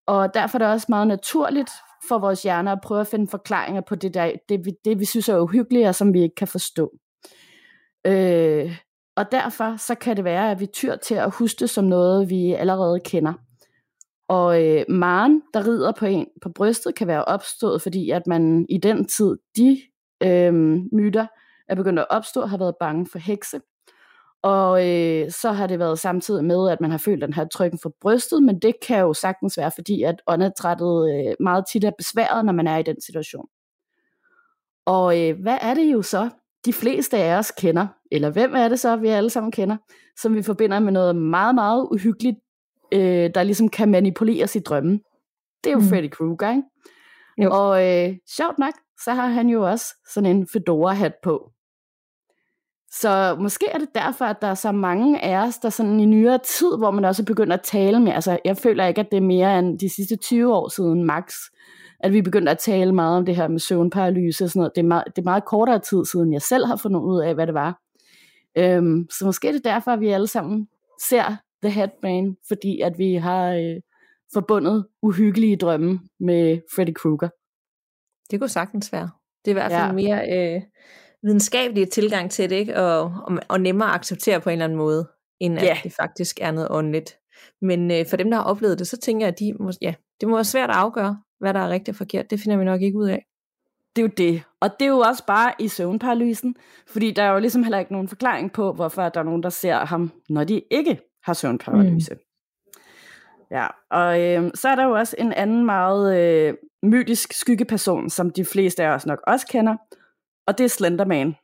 Og derfor er det også meget naturligt for vores hjerner at prøve at finde forklaringer på det, der, det, vi, det vi synes er uhyggeligt, og som vi ikke kan forstå. Øh, og derfor så kan det være, at vi tyr til at huske det som noget, vi allerede kender. Og øh, Maren, der rider på en på brystet, kan være opstået, fordi at man i den tid, de øh, myter er begyndt at opstå, har været bange for hekse. Og øh, så har det været samtidig med, at man har følt den her trykken for brystet, men det kan jo sagtens være, fordi at åndedrættet øh, meget tit er besværet, når man er i den situation. Og øh, hvad er det jo så, de fleste af os kender, eller hvem er det så, vi alle sammen kender, som vi forbinder med noget meget, meget uhyggeligt, øh, der ligesom kan manipuleres i drømmen. Det er jo mm. Freddy Krueger, ikke? Jo. Og øh, sjovt nok, så har han jo også sådan en fedora-hat på. Så måske er det derfor, at der er så mange af os, der sådan i nyere tid, hvor man også begynder at tale med, altså jeg føler ikke, at det er mere end de sidste 20 år siden max, at vi begyndte at tale meget om det her med søvnparalyse og sådan noget. Det er, meget, det er meget kortere tid siden, jeg selv har fundet ud af, hvad det var. Øhm, så måske er det derfor, at vi alle sammen ser The Headman, fordi at vi har øh, forbundet uhyggelige drømme med Freddy Krueger. Det kunne sagtens være. Det er i hvert fald ja. mere øh, videnskabelig tilgang til det, ikke? Og, og, og nemmere at acceptere på en eller anden måde, end at ja. det faktisk er noget åndeligt. Men øh, for dem, der har oplevet det, så tænker jeg, at de må, ja, det må være svært at afgøre, hvad der er rigtigt og forkert. Det finder vi nok ikke ud af. Det er jo det. Og det er jo også bare i søvnparalysen, fordi der er jo ligesom heller ikke nogen forklaring på, hvorfor der er nogen, der ser ham, når de ikke har søvnparalyse. Mm. Ja, og øh, så er der jo også en anden meget øh, mytisk skyggeperson, som de fleste af os nok også kender, og det er Slenderman.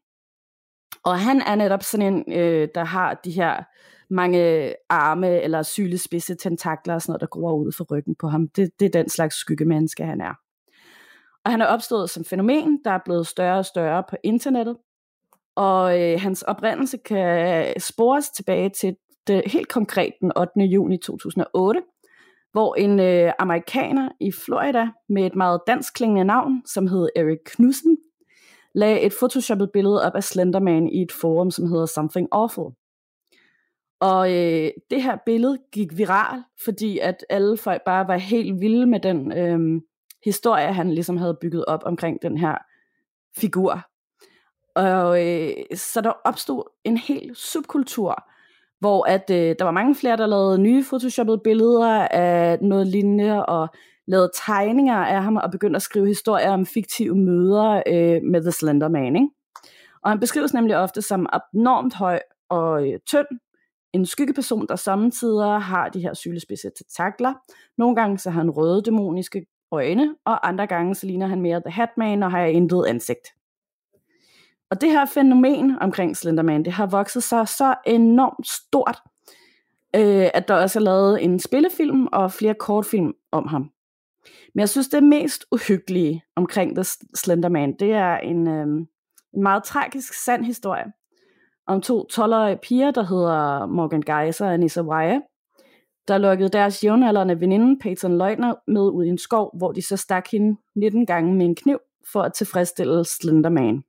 Og han er netop sådan en, øh, der har de her mange arme eller sylespidse tentakler og sådan noget, der gror ud for ryggen på ham. Det, det er den slags skyggemenneske, han er. Og han er opstået som fænomen, der er blevet større og større på internettet. Og øh, hans oprindelse kan spores tilbage til det, helt konkret den 8. juni 2008, hvor en øh, amerikaner i Florida med et meget dansk klingende navn, som hed Eric Knudsen, lagde et photoshoppet billede op af Slenderman i et forum, som hedder Something Awful. Og øh, det her billede gik viral, fordi at alle folk bare var helt vilde med den øh, historie, han ligesom havde bygget op omkring den her figur. Og øh, så der opstod en hel subkultur, hvor at øh, der var mange flere, der lavede nye photoshoppede billeder af noget lignende, og lavet tegninger af ham, og begyndt at skrive historier om fiktive møder øh, med The Slender Man. Ikke? Og han beskrives nemlig ofte som abnormt høj og øh, tynd, en skyggeperson, der samtidig har de her sylespidse takler. Nogle gange så har han røde dæmoniske øjne, og andre gange så ligner han mere The Hatman og har intet ansigt. Og det her fænomen omkring Slenderman, det har vokset sig så enormt stort, øh, at der også er lavet en spillefilm og flere kortfilm om ham. Men jeg synes, det mest uhyggelige omkring The Slender Man, det er en, øh, en meget tragisk sand historie om to 12-årige piger, der hedder Morgan Geiser og Anissa Wire, der lukkede deres jævnaldrende veninde, Peyton Leutner, med ud i en skov, hvor de så stak hende 19 gange med en kniv for at tilfredsstille Slenderman.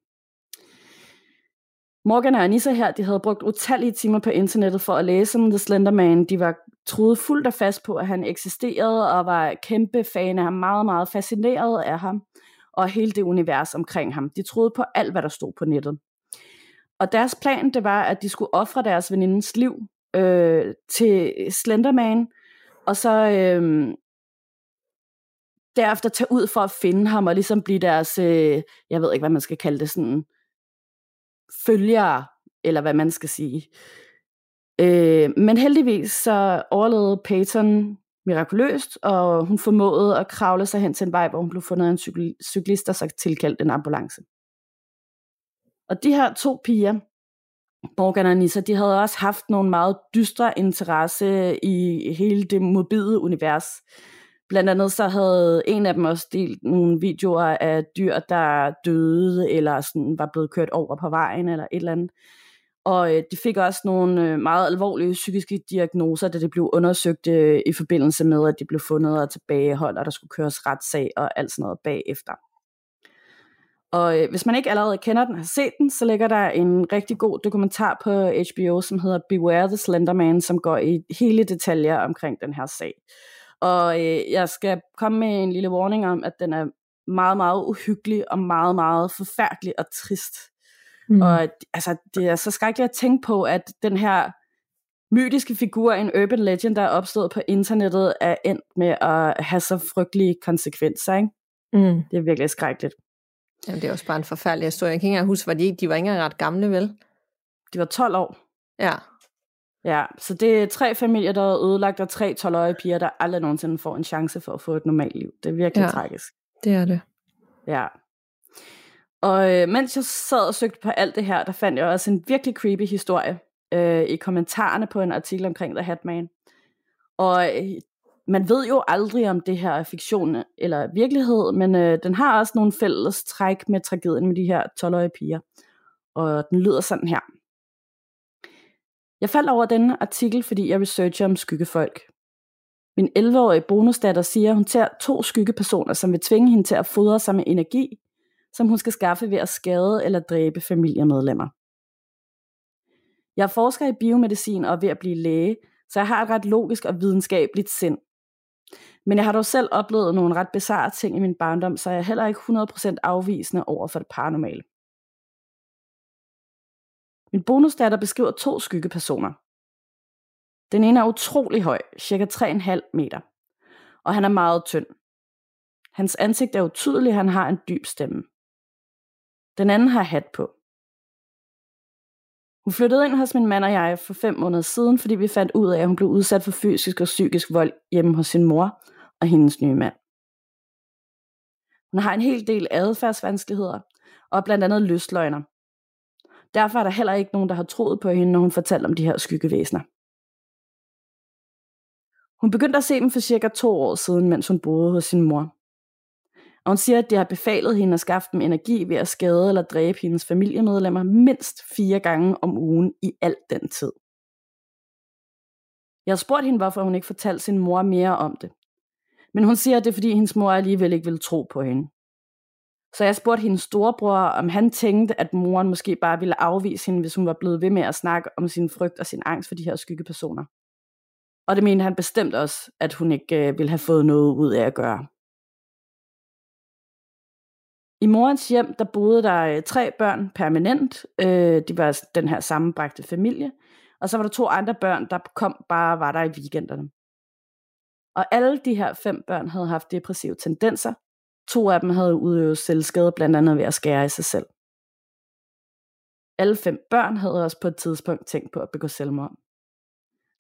Morgan og Anissa her, de havde brugt utallige timer på internettet for at læse om The Slender Man. De var troede fuldt og fast på, at han eksisterede, og var kæmpe fan af ham, meget, meget fascineret af ham, og hele det univers omkring ham. De troede på alt, hvad der stod på nettet. Og deres plan, det var, at de skulle ofre deres venindens liv øh, til Slenderman, og så øh, derefter tage ud for at finde ham, og ligesom blive deres, øh, jeg ved ikke, hvad man skal kalde det, sådan følgere, eller hvad man skal sige. Øh, men heldigvis så overlevede Peyton mirakuløst, og hun formåede at kravle sig hen til en vej, hvor hun blev fundet af en cykl- cyklist der så tilkaldte en ambulance. Og de her to piger, Morgan og Nissa, de havde også haft nogle meget dystre interesse i hele det mobile univers. Blandt andet så havde en af dem også delt nogle videoer af dyr, der døde, eller sådan var blevet kørt over på vejen, eller et eller andet. Og øh, de fik også nogle øh, meget alvorlige psykiske diagnoser, da det blev undersøgt øh, i forbindelse med, at de blev fundet og tilbageholdt, og der skulle køres retssag og alt sådan noget bagefter. Og øh, hvis man ikke allerede kender den og har set den, så ligger der en rigtig god dokumentar på HBO, som hedder Beware the Slender Man, som går i hele detaljer omkring den her sag. Og øh, jeg skal komme med en lille warning om, at den er meget, meget uhyggelig og meget, meget forfærdelig og trist. Mm. Og altså, det er så skrækkeligt at tænke på, at den her mytiske figur, en urban legend, der er opstået på internettet, er endt med at have så frygtelige konsekvenser. Ikke? Mm. Det er virkelig skrækkeligt. Jamen, det er også bare en forfærdelig historie. Jeg kan ikke engang huske, var de, de var ikke engang ret gamle, vel? De var 12 år. Ja. Ja, så det er tre familier, der er ødelagt, og tre 12-årige piger, der aldrig nogensinde får en chance for at få et normalt liv. Det er virkelig ja, tragisk. det er det. Ja. Og øh, mens jeg sad og søgte på alt det her, der fandt jeg også en virkelig creepy historie øh, i kommentarerne på en artikel omkring The Hatman. Og øh, man ved jo aldrig, om det her er fiktion eller virkelighed, men øh, den har også nogle fælles træk med tragedien med de her 12-årige piger. Og den lyder sådan her. Jeg faldt over denne artikel, fordi jeg researcher om skyggefolk. Min 11-årige bonusdatter siger, at hun tager to skyggepersoner, som vil tvinge hende til at fodre sig med energi, som hun skal skaffe ved at skade eller dræbe familiemedlemmer. Jeg er forsker i biomedicin og er ved at blive læge, så jeg har et ret logisk og videnskabeligt sind. Men jeg har dog selv oplevet nogle ret bizarre ting i min barndom, så jeg er heller ikke 100% afvisende over for det paranormale. Min bonusdatter beskriver to skyggepersoner. Den ene er utrolig høj, cirka 3,5 meter, og han er meget tynd. Hans ansigt er utydeligt, han har en dyb stemme. Den anden har hat på. Hun flyttede ind hos min mand og jeg for fem måneder siden, fordi vi fandt ud af, at hun blev udsat for fysisk og psykisk vold hjemme hos sin mor og hendes nye mand. Hun har en hel del adfærdsvanskeligheder, og blandt andet lystløgner. Derfor er der heller ikke nogen, der har troet på hende, når hun fortalte om de her skyggevæsener. Hun begyndte at se dem for cirka to år siden, mens hun boede hos sin mor. Og hun siger, at det har befalet hende at skaffe dem energi ved at skade eller dræbe hendes familiemedlemmer mindst fire gange om ugen i al den tid. Jeg har spurgt hende, hvorfor hun ikke fortalte sin mor mere om det. Men hun siger, at det er, fordi hendes mor alligevel ikke vil tro på hende. Så jeg spurgte hendes storebror, om han tænkte, at moren måske bare ville afvise hende, hvis hun var blevet ved med at snakke om sin frygt og sin angst for de her skyggepersoner. Og det mente han bestemt også, at hun ikke øh, ville have fået noget ud af at gøre. I morens hjem, der boede der øh, tre børn permanent. Øh, de var den her sammenbragte familie. Og så var der to andre børn, der kom bare var der i weekenderne. Og alle de her fem børn havde haft depressive tendenser. To af dem havde udøvet selvskade, blandt andet ved at skære i sig selv. Alle fem børn havde også på et tidspunkt tænkt på at begå selvmord.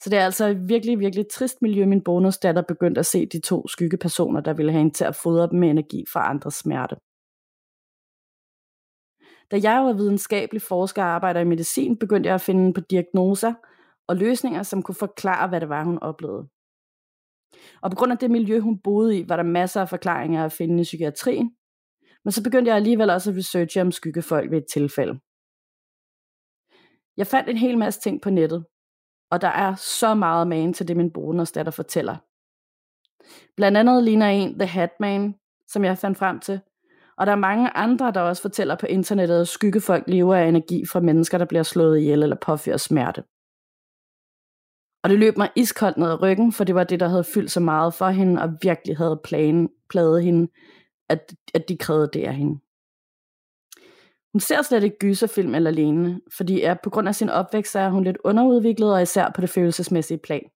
Så det er altså et virkelig, virkelig trist miljø, min bonusdatter begyndte at se de to skyggepersoner, der ville have hende til at fodre dem med energi fra andres smerte. Da jeg var videnskabelig forsker og arbejder i medicin, begyndte jeg at finde på diagnoser og løsninger, som kunne forklare, hvad det var, hun oplevede. Og på grund af det miljø, hun boede i, var der masser af forklaringer at finde i psykiatrien. Men så begyndte jeg alligevel også at researche om skyggefolk ved et tilfælde. Jeg fandt en hel masse ting på nettet, og der er så meget magen til det, min bonusdatter fortæller. Blandt andet ligner en The Hatman, som jeg fandt frem til, og der er mange andre, der også fortæller på internettet, at skyggefolk lever af energi fra mennesker, der bliver slået ihjel eller påfører smerte. Og det løb mig iskoldt ned ad ryggen, for det var det, der havde fyldt så meget for hende, og virkelig havde planen, pladet hende, at, at de krævede det af hende. Hun ser slet ikke gyserfilm eller lignende, fordi er, på grund af sin opvækst er hun lidt underudviklet, og især på det følelsesmæssige plan.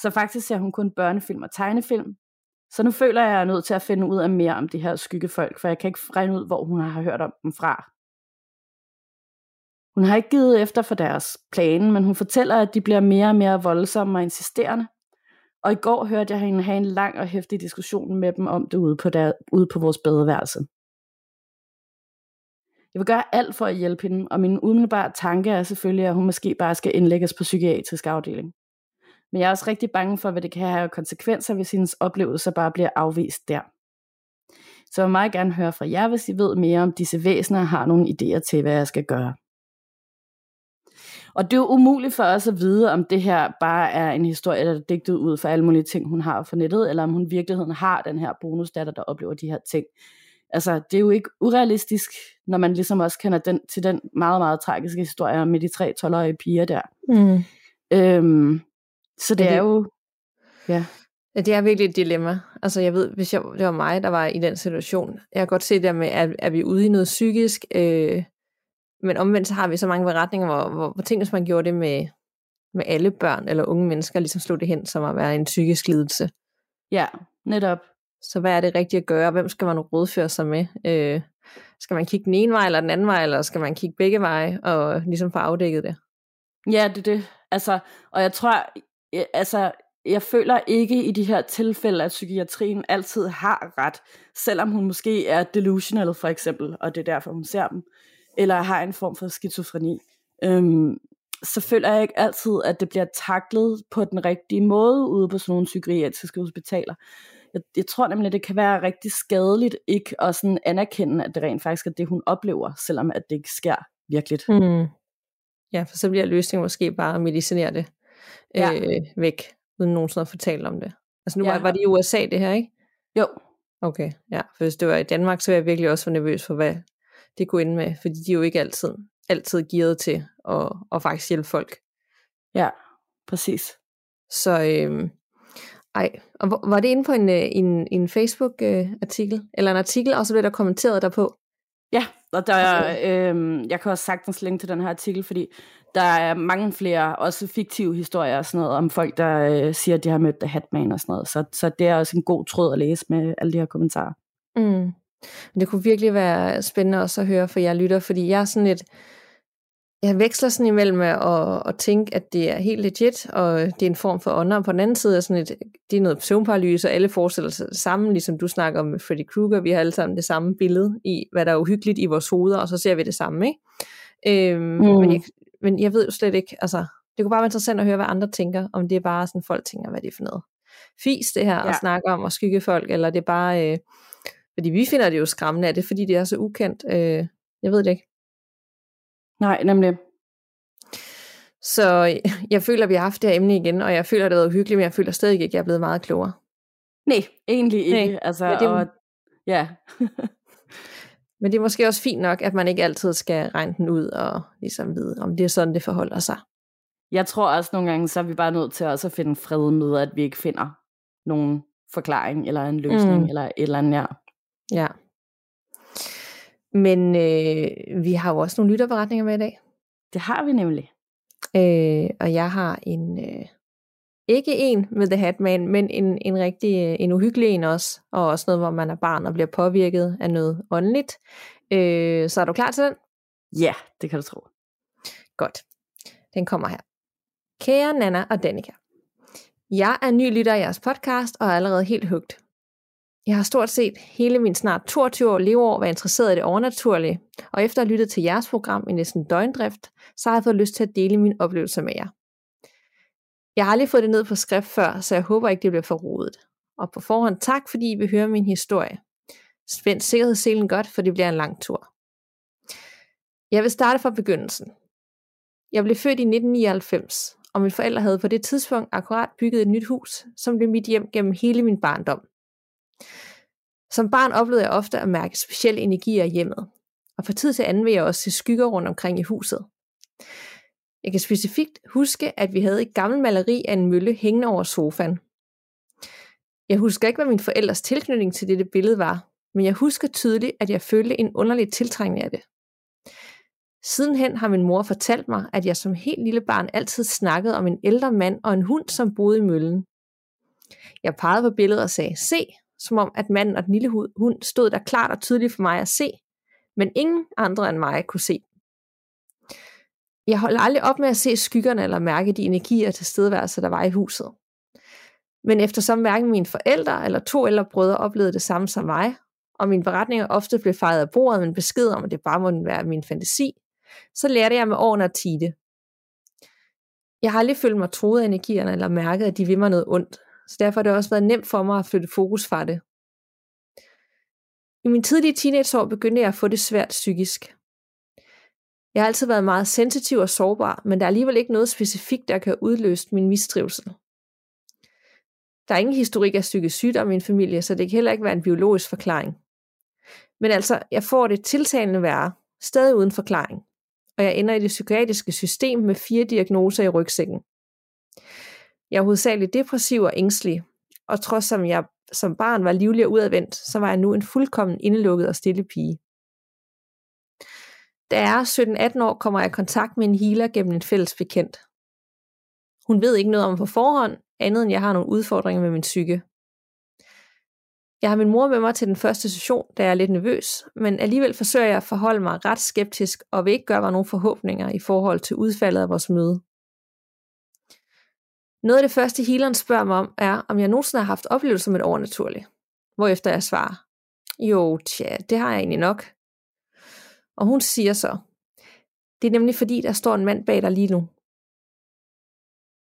Så faktisk ser hun kun børnefilm og tegnefilm, så nu føler jeg, at jeg er nødt til at finde ud af mere om de her skyggefolk, for jeg kan ikke regne ud, hvor hun har hørt om dem fra. Hun har ikke givet efter for deres plan, men hun fortæller, at de bliver mere og mere voldsomme og insisterende. Og i går hørte jeg hende have en lang og hæftig diskussion med dem om det ude på, der, ude på vores badeværelse. Jeg vil gøre alt for at hjælpe hende, og min umiddelbare tanke er selvfølgelig, at hun måske bare skal indlægges på psykiatrisk afdeling. Men jeg er også rigtig bange for, hvad det kan have konsekvenser, hvis hendes oplevelser bare bliver afvist der. Så jeg vil meget gerne høre fra jer, hvis I ved mere om disse væsener og har nogle idéer til, hvad jeg skal gøre. Og det er jo umuligt for os at vide, om det her bare er en historie, der er digtet ud for alle mulige ting, hun har for nettet, eller om hun i virkeligheden har den her bonusdatter, der oplever de her ting. Altså, det er jo ikke urealistisk, når man ligesom også kender den, til den meget, meget tragiske historie med de tre 12-årige piger der. Mm. Øhm, så det, er jo... Ja. Ja, det er virkelig et dilemma. Altså jeg ved, hvis jeg, det var mig, der var i den situation, jeg kan godt se det med, at er vi ude i noget psykisk, øh, men omvendt så har vi så mange beretninger, hvor, hvor, hvor tænk, hvis man gjorde det med, med alle børn eller unge mennesker, ligesom slog det hen som at være en psykisk lidelse. Ja, netop. Så hvad er det rigtigt at gøre? Hvem skal man rådføre sig med? Øh, skal man kigge den ene vej eller den anden vej, eller skal man kigge begge veje og ligesom få afdækket det? Ja, det er det. Altså, og jeg tror, altså, jeg føler ikke i de her tilfælde, at psykiatrien altid har ret, selvom hun måske er delusional for eksempel, og det er derfor, hun ser dem, eller har en form for skizofreni. Øhm, så føler jeg ikke altid, at det bliver taklet på den rigtige måde ude på sådan nogle psykiatriske hospitaler. Jeg, jeg tror nemlig, at det kan være rigtig skadeligt ikke at sådan anerkende, at det rent faktisk er det, hun oplever, selvom at det ikke sker virkeligt. Mm. Ja, for så bliver løsningen måske bare at medicinere det ja. øh, væk, uden nogensinde at fortælle om det. Altså nu ja. var, var det i USA det her, ikke? Jo. Okay, ja. For hvis det var i Danmark, så var jeg virkelig også nervøs for, hvad det kunne ende med. Fordi de er jo ikke altid, altid gearet til at, at faktisk hjælpe folk. Ja, præcis. Så, øh, Ej, og var det inde på en, øh, en, en Facebook-artikel? Eller en artikel, og så blev der kommenteret derpå? Ja, og der er, øh, jeg kan også sagtens linke til den her artikel, fordi der er mange flere, også fiktive historier og sådan noget, om folk, der øh, siger, at de har mødt The Hatman og sådan noget. Så, så det er også en god tråd at læse med alle de her kommentarer. Mm. Det kunne virkelig være spændende også at høre for jer lytter, fordi jeg er sådan lidt, jeg veksler sådan imellem at, at tænke, at det er helt legit, og det er en form for ånder, og på den anden side er sådan et, det er noget søvnparalyse, og alle forestiller sig sammen, ligesom du snakker om Freddy Krueger, vi har alle sammen det samme billede i, hvad der er uhyggeligt i vores hoveder, og så ser vi det samme, ikke? Øhm, mm. men, jeg, men jeg ved jo slet ikke, altså, det kunne bare være interessant at høre, hvad andre tænker, om det er bare sådan, folk tænker, hvad det er for noget fis, det her, ja. at snakke om at skygge folk, eller det er bare, øh, fordi vi finder det jo skræmmende, er det fordi det er så ukendt? Øh, jeg ved det ikke. Nej, nemlig. Så jeg føler, at vi har haft det her emne igen, og jeg føler, at det er uhyggeligt, men jeg føler stadig ikke, at jeg er blevet meget klogere. Nej, egentlig ikke. Nej. Altså, ja, det, og, ja. men det er måske også fint nok, at man ikke altid skal regne den ud og ligesom vide, om det er sådan, det forholder sig. Jeg tror også nogle gange, så er vi bare nødt til også at finde fred med, at vi ikke finder nogen forklaring, eller en løsning, mm. eller et eller andet, ja. Ja. Men øh, vi har jo også nogle lytterberetninger med i dag. Det har vi nemlig. Øh, og jeg har en, øh, ikke en med The Hatman, men en, en rigtig, øh, en uhyggelig en også, og også noget, hvor man er barn og bliver påvirket af noget åndeligt. Øh, så er du klar til den? Ja, det kan du tro. Godt. Den kommer her. Kære Nana og Danika. Jeg er ny lytter af jeres podcast og er allerede helt hugt. Jeg har stort set hele min snart 22 år leveår været interesseret i det overnaturlige, og efter at have lyttet til jeres program i næsten døgndrift, så har jeg fået lyst til at dele mine oplevelser med jer. Jeg har aldrig fået det ned på skrift før, så jeg håber ikke, det bliver for rodet. Og på forhånd tak, fordi I vil høre min historie. Spænd sikkerhedsselen godt, for det bliver en lang tur. Jeg vil starte fra begyndelsen. Jeg blev født i 1999, og mine forældre havde på det tidspunkt akkurat bygget et nyt hus, som blev mit hjem gennem hele min barndom. Som barn oplevede jeg ofte at mærke specielle energier i hjemmet, og fra tid til anden vil jeg også se skygger rundt omkring i huset. Jeg kan specifikt huske, at vi havde et gammelt maleri af en mølle hængende over sofaen. Jeg husker ikke, hvad min forældres tilknytning til dette billede var, men jeg husker tydeligt, at jeg følte en underlig tiltrængning af det. Sidenhen har min mor fortalt mig, at jeg som helt lille barn altid snakkede om en ældre mand og en hund, som boede i møllen. Jeg pegede på billedet og sagde, se, som om at manden og den lille hund stod der klart og tydeligt for mig at se, men ingen andre end mig kunne se. Jeg holdt aldrig op med at se skyggerne eller mærke de energier til stedværelse, der var i huset. Men eftersom hverken mine forældre eller to ældre brødre oplevede det samme som mig, og mine beretninger ofte blev fejret af bordet med en besked om, at det bare måtte være min fantasi, så lærte jeg med årene at tide. Jeg har aldrig følt mig troet af energierne eller mærket, at de vil mig noget ondt, så derfor har det også været nemt for mig at flytte fokus fra det. I min tidlige teenageår begyndte jeg at få det svært psykisk. Jeg har altid været meget sensitiv og sårbar, men der er alligevel ikke noget specifikt, der kan udløse min mistrivsel. Der er ingen historik af psykisk sygdom i min familie, så det kan heller ikke være en biologisk forklaring. Men altså, jeg får det tiltalende værre, stadig uden forklaring, og jeg ender i det psykiatriske system med fire diagnoser i rygsækken. Jeg er hovedsageligt depressiv og ængstelig, og trods som jeg som barn var livlig og udadvendt, så var jeg nu en fuldkommen indelukket og stille pige. Da jeg er 17-18 år, kommer jeg i kontakt med en healer gennem en fælles bekendt. Hun ved ikke noget om på forhånd, andet end jeg har nogle udfordringer med min psyke. Jeg har min mor med mig til den første session, da jeg er lidt nervøs, men alligevel forsøger jeg at forholde mig ret skeptisk og vil ikke gøre mig nogen forhåbninger i forhold til udfaldet af vores møde. Noget af det første healeren spørger mig om, er, om jeg nogensinde har haft oplevelser med det overnaturlige. Hvorefter jeg svarer, jo, tja, det har jeg egentlig nok. Og hun siger så, det er nemlig fordi, der står en mand bag dig lige nu.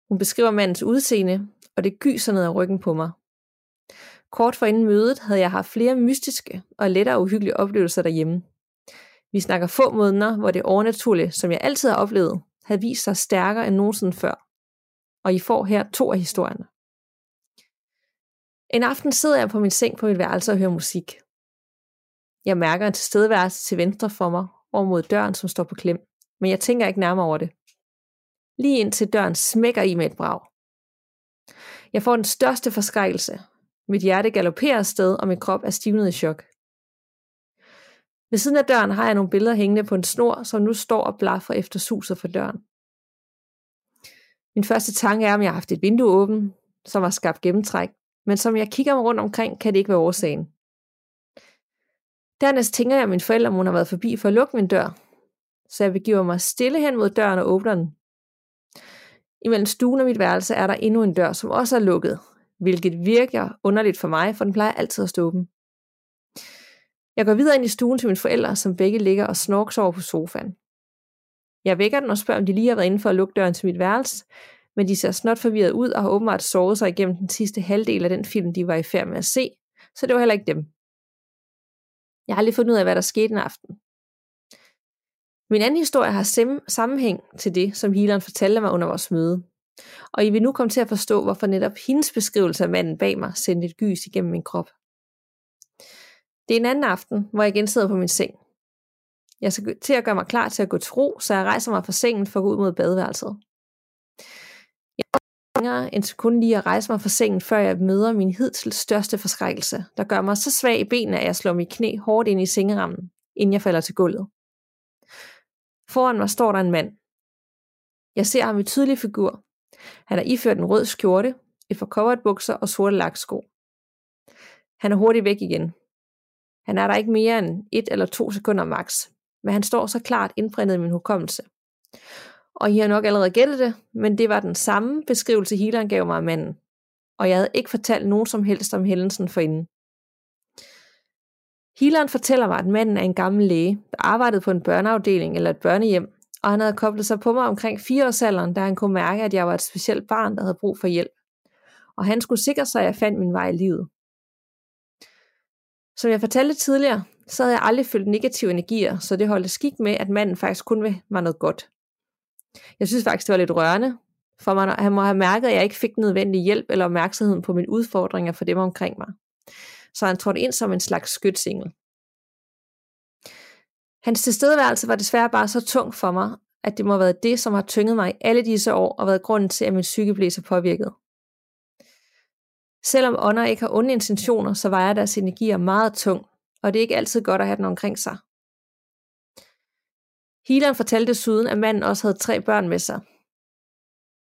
Hun beskriver mandens udseende, og det gyser ned ad ryggen på mig. Kort for inden mødet havde jeg haft flere mystiske og lettere uhyggelige oplevelser derhjemme. Vi snakker få måneder, hvor det overnaturlige, som jeg altid har oplevet, havde vist sig stærkere end nogensinde før og I får her to af historierne. En aften sidder jeg på min seng på mit værelse og hører musik. Jeg mærker en tilstedeværelse til venstre for mig, over mod døren, som står på klem, men jeg tænker ikke nærmere over det. Lige indtil døren smækker i med et brag. Jeg får den største forskrækkelse. Mit hjerte galopperer afsted, og min krop er stivnet i chok. Ved siden af døren har jeg nogle billeder hængende på en snor, som nu står og blaffer efter suset for døren. Min første tanke er, om jeg har haft et vindue åbent, som har skabt gennemtræk, men som jeg kigger mig rundt omkring, kan det ikke være årsagen. Dernæst tænker jeg, at min forældre må have været forbi for at lukke min dør, så jeg begiver mig stille hen mod døren og åbner den. Imellem stuen og mit værelse er der endnu en dør, som også er lukket, hvilket virker underligt for mig, for den plejer altid at stå åben. Jeg går videre ind i stuen til mine forældre, som begge ligger og snorks over på sofaen. Jeg vækker den og spørger, om de lige har været inde for at lukke døren til mit værelse, men de ser snot forvirret ud og har åbenbart sovet sig igennem den sidste halvdel af den film, de var i færd med at se, så det var heller ikke dem. Jeg har lige fundet ud af, hvad der skete en aften. Min anden historie har sammenhæng til det, som healeren fortalte mig under vores møde. Og I vil nu komme til at forstå, hvorfor netop hendes beskrivelse af manden bag mig sendte et gys igennem min krop. Det er en anden aften, hvor jeg igen sidder på min seng. Jeg skal til at gøre mig klar til at gå til ro, så jeg rejser mig fra sengen for at gå ud mod badeværelset. Jeg længere end sekund lige at rejse mig fra sengen, før jeg møder min hidtil største forskrækkelse, der gør mig så svag i benene, at jeg slår mit knæ hårdt ind i sengerammen, inden jeg falder til gulvet. Foran mig står der en mand. Jeg ser ham i tydelig figur. Han har iført en rød skjorte, et forcoveret bukser og sorte laksko. Han er hurtigt væk igen. Han er der ikke mere end et eller to sekunder max, men han står så klart indprintet i min hukommelse. Og I har nok allerede gættet det, men det var den samme beskrivelse, healeren gav mig af manden. Og jeg havde ikke fortalt nogen som helst om hændelsen forinden. Healeren fortæller mig, at manden er en gammel læge, der arbejdede på en børneafdeling eller et børnehjem, og han havde koblet sig på mig omkring fireårsalderen, da han kunne mærke, at jeg var et specielt barn, der havde brug for hjælp. Og han skulle sikre sig, at jeg fandt min vej i livet. Som jeg fortalte tidligere, så havde jeg aldrig følt negative energier, så det holdt skik med, at manden faktisk kun vil mig noget godt. Jeg synes faktisk, det var lidt rørende, for man, han må have mærket, at jeg ikke fik nødvendig hjælp eller opmærksomhed på mine udfordringer for dem omkring mig. Så han trådte ind som en slags skytsingel. Hans tilstedeværelse var desværre bare så tung for mig, at det må have været det, som har tynget mig i alle disse år og været grunden til, at min psyke blev så påvirket. Selvom ånder ikke har onde intentioner, så vejer deres energier meget tung, og det er ikke altid godt at have den omkring sig. Healeren fortalte desuden, at manden også havde tre børn med sig.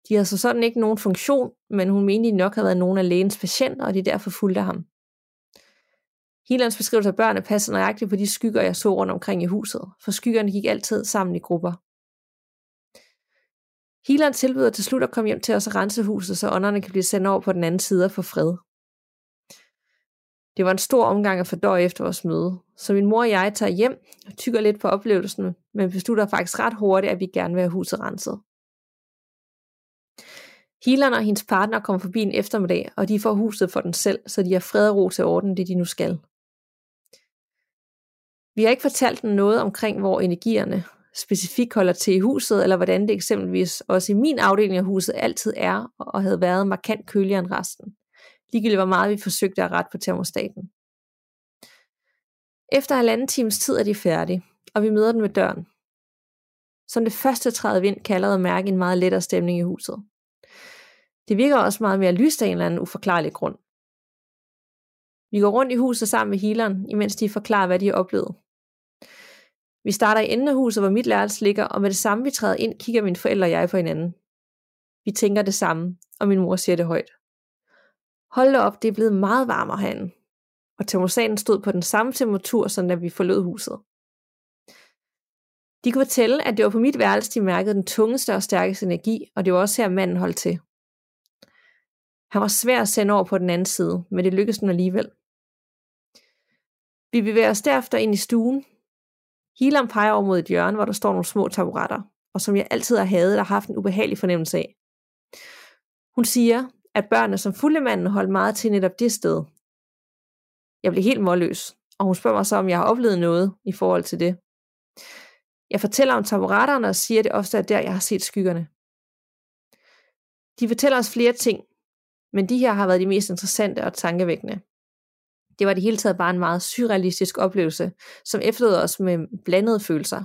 De havde så sådan ikke nogen funktion, men hun mente, de nok havde været nogle af lægens patienter, og de derfor fulgte ham. Healerens beskrivelse af børnene passer nøjagtigt på de skygger, jeg så rundt omkring i huset, for skyggerne gik altid sammen i grupper. Healeren tilbyder til slut at komme hjem til os og rense huset, så ånderne kan blive sendt over på den anden side og få fred. Det var en stor omgang at fordøje efter vores møde, så min mor og jeg tager hjem og tykker lidt på oplevelsen, men beslutter faktisk ret hurtigt, at vi gerne vil have huset renset. Healeren og hendes partner kommer forbi en eftermiddag, og de får huset for den selv, så de har fred og ro til orden, det de nu skal. Vi har ikke fortalt dem noget omkring, hvor energierne specifikt holder til i huset, eller hvordan det eksempelvis også i min afdeling af huset altid er og havde været markant køligere end resten. Ligegyldigt hvor meget vi forsøgte at rette på termostaten. Efter halvanden times tid er de færdige, og vi møder den ved døren. Som det første træde vind kan jeg allerede mærke en meget lettere stemning i huset. Det virker også meget mere lyst af en eller anden uforklarlig grund. Vi går rundt i huset sammen med healeren, imens de forklarer, hvad de har oplevet. Vi starter i enden af huset, hvor mit lærelse ligger, og med det samme vi træder ind, kigger mine forældre og jeg på hinanden. Vi tænker det samme, og min mor siger det højt. Hold da op, det er blevet meget varmere herinde. Og termostaten stod på den samme temperatur, som da vi forlod huset. De kunne fortælle, at det var på mit værelse, de mærkede den tungeste og stærkeste energi, og det var også her, manden holdt til. Han var svær at sende over på den anden side, men det lykkedes den alligevel. Vi bevæger os derefter ind i stuen, Hilam peger over mod et hjørne, hvor der står nogle små taburetter, og som jeg altid har hadet og haft en ubehagelig fornemmelse af. Hun siger, at børnene som fuldemanden holdt meget til netop det sted. Jeg blev helt målløs, og hun spørger mig så, om jeg har oplevet noget i forhold til det. Jeg fortæller om taburetterne og siger, at det ofte er der, jeg har set skyggerne. De fortæller os flere ting, men de her har været de mest interessante og tankevækkende. Det var det hele taget bare en meget surrealistisk oplevelse, som efterlod os med blandede følelser.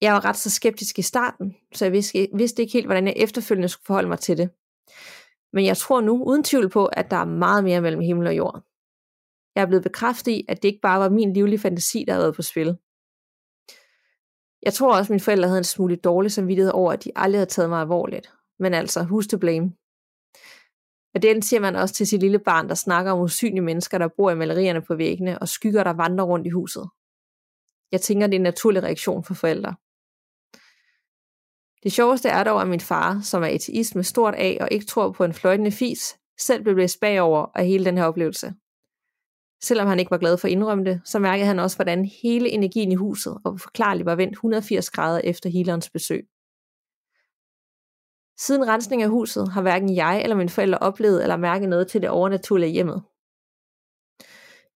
Jeg var ret så skeptisk i starten, så jeg vidste ikke helt, hvordan jeg efterfølgende skulle forholde mig til det. Men jeg tror nu uden tvivl på, at der er meget mere mellem himmel og jord. Jeg er blevet bekræftet i, at det ikke bare var min livlige fantasi, der havde været på spil. Jeg tror også, at mine forældre havde en smule dårlig samvittighed over, at de aldrig havde taget mig alvorligt. Men altså, who's to blame? Og det siger man også til sit lille barn, der snakker om usynlige mennesker, der bor i malerierne på væggene, og skygger, der vandrer rundt i huset. Jeg tænker, det er en naturlig reaktion for forældre. Det sjoveste er dog, at min far, som er ateist med stort A og ikke tror på en fløjtende fis, selv blev blæst bagover af hele den her oplevelse. Selvom han ikke var glad for at indrømme det, så mærkede han også, hvordan hele energien i huset og forklarligt var vendt 180 grader efter healerens besøg. Siden rensning af huset har hverken jeg eller mine forældre oplevet eller mærket noget til det overnaturlige hjemmet.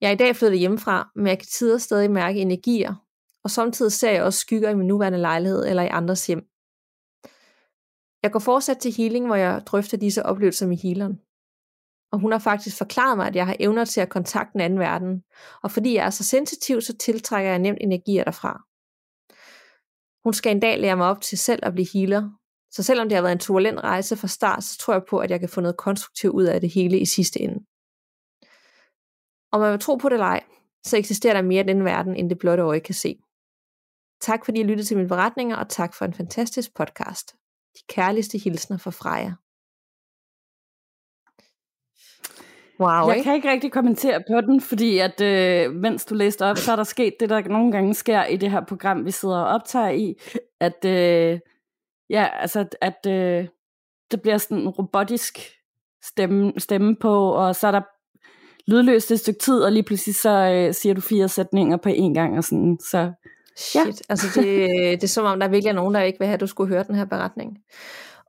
Jeg er i dag flyttet hjemmefra, men jeg kan tider stadig mærke energier, og samtidig ser jeg også skygger i min nuværende lejlighed eller i andres hjem. Jeg går fortsat til healing, hvor jeg drøfter disse oplevelser med healeren. Og hun har faktisk forklaret mig, at jeg har evner til at kontakte den anden verden, og fordi jeg er så sensitiv, så tiltrækker jeg nemt energier derfra. Hun skal en dag lære mig op til selv at blive healer, så selvom det har været en turbulent rejse fra start, så tror jeg på, at jeg kan få noget konstruktivt ud af det hele i sidste ende. Om man vil tro på det eller ej, så eksisterer der mere i den verden, end det blotte øje kan se. Tak fordi I lyttede til mine beretninger, og tak for en fantastisk podcast. De kærligste hilsner fra Freja. Wow, jeg ikke? kan ikke rigtig kommentere på den, fordi at øh, mens du læste op, så er der sket det, der nogle gange sker i det her program, vi sidder og optager i, at øh, ja, altså at øh, det bliver sådan en robotisk stemme, stemme på, og så er der lydløst et stykke tid, og lige pludselig så øh, siger du fire sætninger på én gang, og sådan, så Shit, ja. altså det, det er som om, der virkelig er nogen, der ikke vil have, at du skulle høre den her beretning.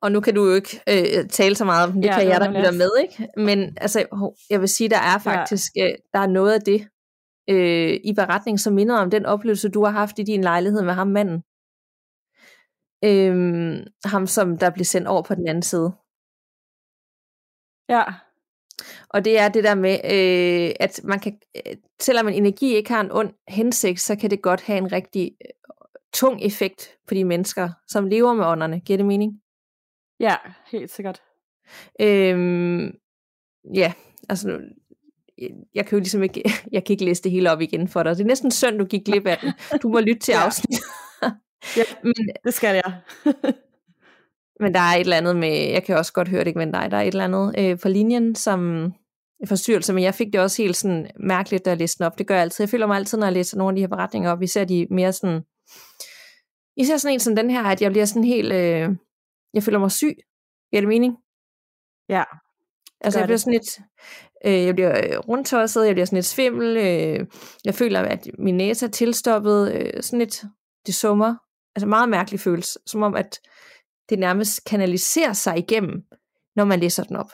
Og nu kan du jo ikke øh, tale så meget om det, ja, kan jeg, der lytter med, ikke? Men altså, jeg vil sige, der er faktisk, ja. øh, der er noget af det øh, i beretningen, som minder om den oplevelse, du har haft i din lejlighed med ham manden. Øh, ham, som der blev sendt over på den anden side. Ja. Og det er det der med, øh, at man kan, øh, selvom en energi ikke har en ond hensigt, så kan det godt have en rigtig øh, tung effekt på de mennesker, som lever med ånderne. Giver det mening? Ja, helt sikkert. Øhm, ja, altså jeg kan jo ligesom ikke, jeg kan ikke læse det hele op igen for dig. Det er næsten synd, du gik glip af den. Du må lytte til ja. afsnit. ja, men, det skal jeg. Men der er et eller andet med, jeg kan også godt høre det ikke med dig, der er et eller andet øh, på linjen, som forstyrrelse, men jeg fik det også helt sådan mærkeligt, da jeg læste den op. Det gør jeg altid. Jeg føler mig altid, når jeg læser nogle af de her beretninger op, især de mere sådan, især sådan en som den her, at jeg bliver sådan helt, øh, jeg føler mig syg. Giver det mening? Ja. Altså jeg bliver sådan lidt, øh, jeg bliver øh, rundtosset, jeg bliver sådan lidt svimmel, øh, jeg føler, at min næse er tilstoppet, øh, sådan lidt, det summer. Altså meget mærkelig følelse, som om at det nærmest kanaliserer sig igennem, når man læser den op.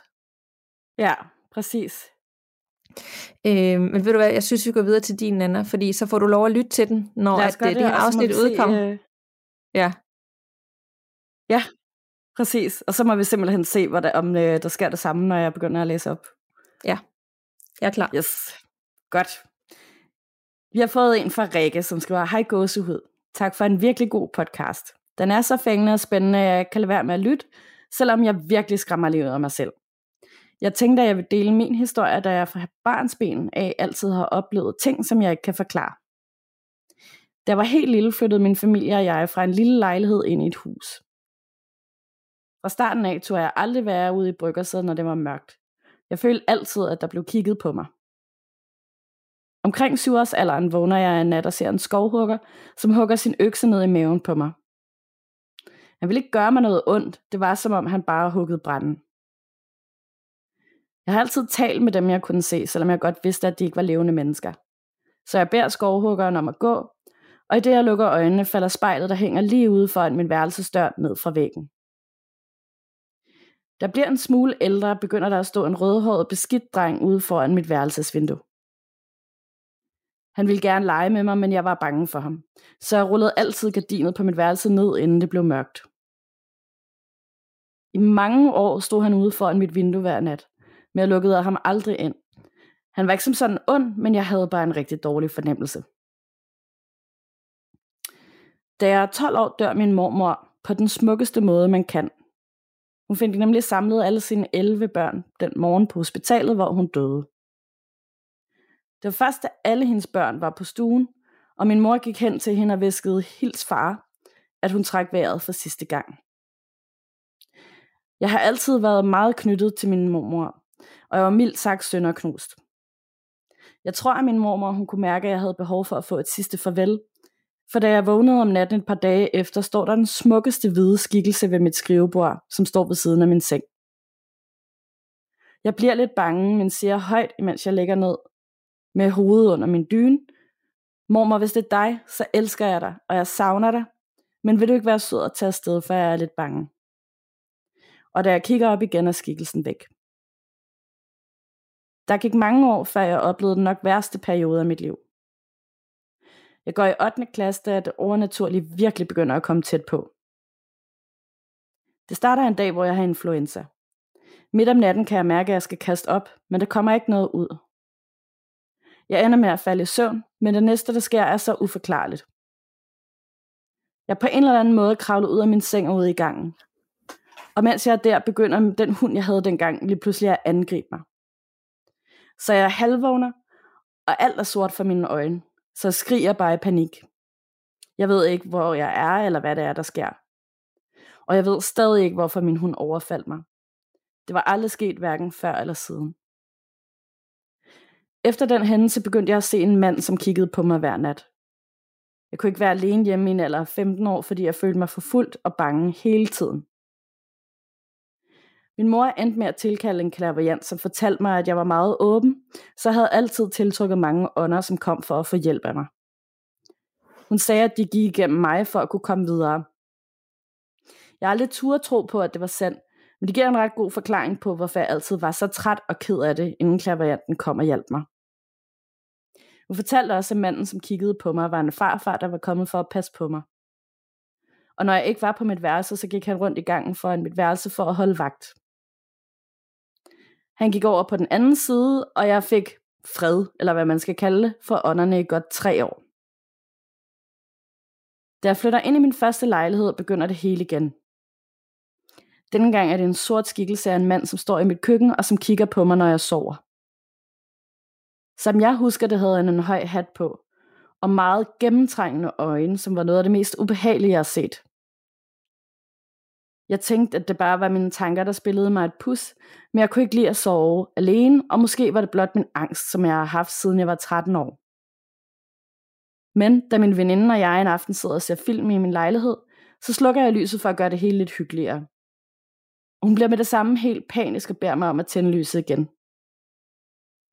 Ja, præcis. Øh, men ved du hvad, jeg synes, vi går videre til din, Nana, fordi så får du lov at lytte til den, når at, det, det her afsnit udkommer. Øh... Ja. Ja, Præcis, og så må vi simpelthen se, hvad der, om øh, der sker det samme, når jeg begynder at læse op. Ja, jeg er klar. Yes, godt. Vi har fået en fra Rikke, som skriver, Hej gåsehud. Tak for en virkelig god podcast. Den er så fængende og spændende, at jeg kan lade være med at lytte, selvom jeg virkelig skræmmer livet af mig selv. Jeg tænkte, at jeg vil dele min historie, da jeg fra barnsben af altid har oplevet ting, som jeg ikke kan forklare. Da jeg var helt lille, flyttede min familie og jeg fra en lille lejlighed ind i et hus. Fra starten af tog jeg aldrig være ude i bryggersædet, når det var mørkt. Jeg følte altid, at der blev kigget på mig. Omkring syvårsalderen vågner jeg en nat og ser en skovhugger, som hugger sin økse ned i maven på mig. Han ville ikke gøre mig noget ondt, det var som om han bare huggede branden. Jeg har altid talt med dem, jeg kunne se, selvom jeg godt vidste, at de ikke var levende mennesker. Så jeg beder skovhuggeren om at gå, og i det jeg lukker øjnene, falder spejlet, der hænger lige ude foran min værelsesdør ned fra væggen. Der bliver en smule ældre, begynder der at stå en rødhåret beskidt dreng ude foran mit værelsesvindue. Han ville gerne lege med mig, men jeg var bange for ham. Så jeg rullede altid gardinet på mit værelse ned, inden det blev mørkt. I mange år stod han ude foran mit vindue hver nat, men jeg lukkede ham aldrig ind. Han var ikke som sådan ond, men jeg havde bare en rigtig dårlig fornemmelse. Da jeg er 12 år, dør min mormor på den smukkeste måde, man kan. Hun fik nemlig samlet alle sine 11 børn den morgen på hospitalet, hvor hun døde. Det var først, da alle hendes børn var på stuen, og min mor gik hen til hende og viskede hils far, at hun trak vejret for sidste gang. Jeg har altid været meget knyttet til min mormor, og jeg var mildt sagt sønderknust. Jeg tror, at min mormor hun kunne mærke, at jeg havde behov for at få et sidste farvel, for da jeg vågnede om natten et par dage efter, står der den smukkeste hvide skikkelse ved mit skrivebord, som står ved siden af min seng. Jeg bliver lidt bange, men siger højt, imens jeg ligger ned med hovedet under min dyne. Mormor, hvis det er dig, så elsker jeg dig, og jeg savner dig. Men vil du ikke være sød og tage afsted, for jeg er lidt bange. Og da jeg kigger op igen, er skikkelsen væk. Der gik mange år, før jeg oplevede den nok værste periode af mit liv. Jeg går i 8. klasse, da det overnaturlige virkelig begynder at komme tæt på. Det starter en dag, hvor jeg har influenza. Midt om natten kan jeg mærke, at jeg skal kaste op, men der kommer ikke noget ud. Jeg ender med at falde i søvn, men det næste, der sker, er så uforklarligt. Jeg på en eller anden måde kravler ud af min seng og ud i gangen. Og mens jeg er der, begynder den hund, jeg havde dengang, lige pludselig at angribe mig. Så jeg halvvågner, og alt er sort for mine øjne, så jeg skriger bare i panik. Jeg ved ikke, hvor jeg er, eller hvad det er, der sker. Og jeg ved stadig ikke, hvorfor min hund overfaldt mig. Det var aldrig sket hverken før eller siden. Efter den hændelse begyndte jeg at se en mand, som kiggede på mig hver nat. Jeg kunne ikke være alene hjemme i en alder af 15 år, fordi jeg følte mig forfulgt og bange hele tiden. Min mor endte med at tilkalde en klaverjant, som fortalte mig, at jeg var meget åben, så jeg havde altid tiltrukket mange ånder, som kom for at få hjælp af mig. Hun sagde, at de gik igennem mig for at kunne komme videre. Jeg har aldrig tur tro på, at det var sandt, men det giver en ret god forklaring på, hvorfor jeg altid var så træt og ked af det, inden klaverjanten kom og hjalp mig. Hun fortalte også, at manden, som kiggede på mig, var en farfar, der var kommet for at passe på mig. Og når jeg ikke var på mit værelse, så gik han rundt i gangen foran mit værelse for at holde vagt. Han gik over på den anden side, og jeg fik fred, eller hvad man skal kalde det, for ånderne i godt tre år. Da jeg flytter ind i min første lejlighed, begynder det hele igen. Denne gang er det en sort skikkelse af en mand, som står i mit køkken og som kigger på mig, når jeg sover. Som jeg husker det, havde han en høj hat på, og meget gennemtrængende øjne, som var noget af det mest ubehagelige, jeg har set. Jeg tænkte, at det bare var mine tanker, der spillede mig et pus, men jeg kunne ikke lide at sove alene, og måske var det blot min angst, som jeg har haft siden jeg var 13 år. Men da min veninde og jeg en aften sidder og ser film i min lejlighed, så slukker jeg lyset for at gøre det hele lidt hyggeligere. Hun bliver med det samme helt panisk og beder mig om at tænde lyset igen.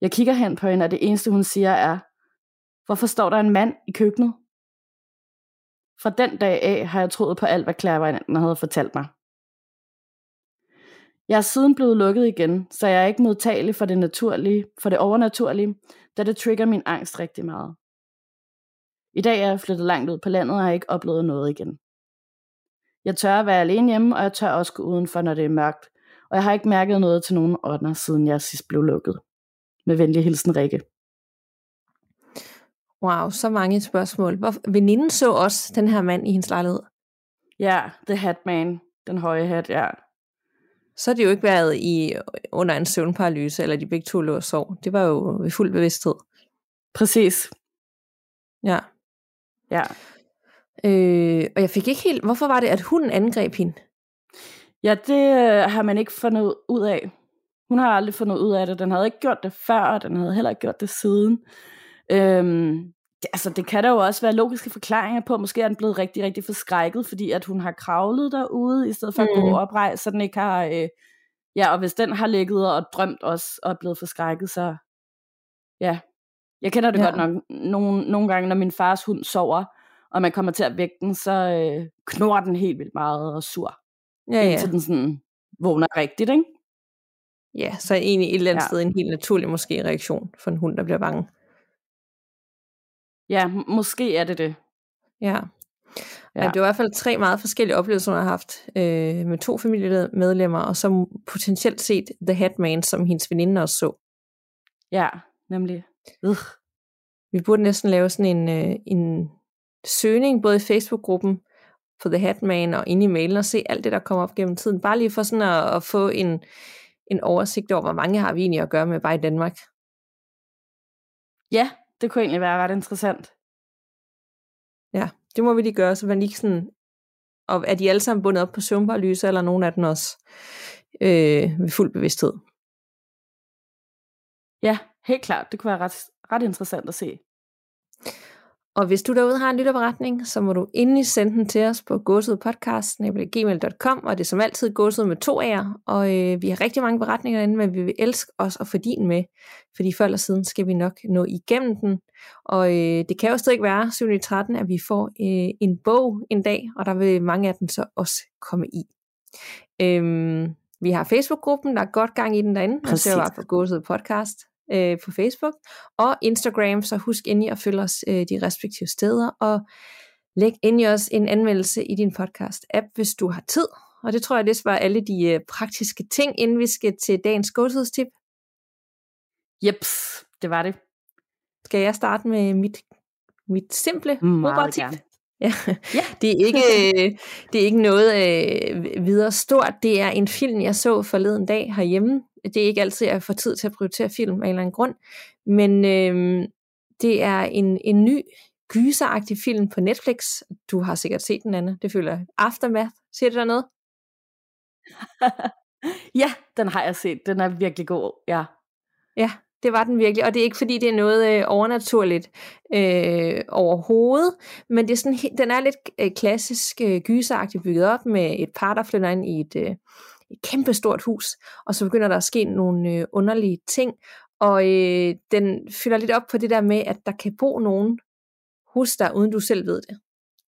Jeg kigger hen på hende, og det eneste hun siger er, hvorfor står der en mand i køkkenet? Fra den dag af har jeg troet på alt, hvad klærvejanden havde fortalt mig. Jeg er siden blevet lukket igen, så jeg er ikke modtagelig for det naturlige, for det overnaturlige, da det trigger min angst rigtig meget. I dag er jeg flyttet langt ud på landet og har ikke oplevet noget igen. Jeg tør at være alene hjemme, og jeg tør også gå udenfor, når det er mørkt, og jeg har ikke mærket noget til nogen ånder, siden jeg sidst blev lukket. Med venlig hilsen, Rikke. Wow, så mange spørgsmål. Hvor, veninden så også den her mand i hendes lejlighed? Ja, The Hat Man. Den høje hat, ja. Så har de jo ikke været i, under en søvnparalyse, eller de begge to lå og sov. Det var jo ved fuld bevidsthed. Præcis. Ja. Ja. Øh, og jeg fik ikke helt, hvorfor var det, at hunden angreb hende? Ja, det øh, har man ikke fundet ud af. Hun har aldrig fundet ud af det. Den havde ikke gjort det før, og den havde heller ikke gjort det siden. Øhm, det, altså, det kan der jo også være logiske forklaringer på. Måske er den blevet rigtig, rigtig forskrækket, fordi at hun har kravlet derude, i stedet for mm. at gå oprejst, så den ikke har... Øh, ja, og hvis den har ligget og drømt også, og er blevet forskrækket, så... Ja, jeg kender det ja. godt nok nogle, nogle gange, når min fars hund sover, og man kommer til at vække den, så øh, knurrer den helt vildt meget og sur. Ja, ja. Indtil den sådan vågner rigtigt, ikke? Ja, så egentlig et eller andet ja. sted en helt naturlig måske reaktion for en hund, der bliver bange. Ja, måske er det det. Ja. Ja. Det var i hvert fald tre meget forskellige oplevelser, hun har haft øh, med to familiemedlemmer, og som potentielt set The Hatman, som hendes veninde også så. Ja, nemlig. Øh. Vi burde næsten lave sådan en, øh, en søgning, både i Facebook-gruppen på The Hatman og ind i mailen og se alt det, der kommer op gennem tiden. Bare lige for sådan at, at få en, en oversigt over, hvor mange har vi egentlig at gøre med bare i Danmark. Ja, det kunne egentlig være ret interessant. Ja, det må vi lige gøre, så man ikke sådan, og er de alle sammen bundet op på søvnparalyse, eller nogen af dem også øh, ved fuld bevidsthed? Ja, helt klart. Det kunne være ret, ret interessant at se. Og hvis du derude har en lytterberetning, så må du endelig sende den til os på gåsudpodcast.gmail.com, og det er som altid gåsud med to A'er, og øh, vi har rigtig mange beretninger inde, men vi vil elske os at få din med, fordi før eller siden skal vi nok nå igennem den, og øh, det kan jo stadig være 7. 13, at vi får øh, en bog en dag, og der vil mange af dem så også komme i. Øhm, vi har Facebook-gruppen, der er godt gang i den derinde, og det er bare på gåsud podcast øh, på Facebook og Instagram, så husk endelig at følge os øh, de respektive steder, og læg endelig også en anmeldelse i din podcast-app, hvis du har tid. Og det tror jeg, det var alle de øh, praktiske ting, inden vi skal til dagens gåsudstip. Jeps, det var det. Skal jeg starte med mit, mit simple Meget Ja. ja, det er ikke, det er ikke noget øh, videre stort. Det er en film, jeg så forleden dag herhjemme. Det er ikke altid, jeg får tid til at prioritere film af en eller anden grund. Men øh, det er en, en ny gyseragtig film på Netflix. Du har sikkert set den, Anna. Det føler jeg. Aftermath. Ser du der noget? ja, den har jeg set. Den er virkelig god, ja. Ja, det var den virkelig, og det er ikke fordi, det er noget øh, overnaturligt øh, overhovedet, men det er sådan, den er lidt øh, klassisk øh, gyseragtigt bygget op med et par, der flytter ind i et, øh, et kæmpestort hus, og så begynder der at ske nogle øh, underlige ting, og øh, den fylder lidt op på det der med, at der kan bo nogen hos dig, uden du selv ved det.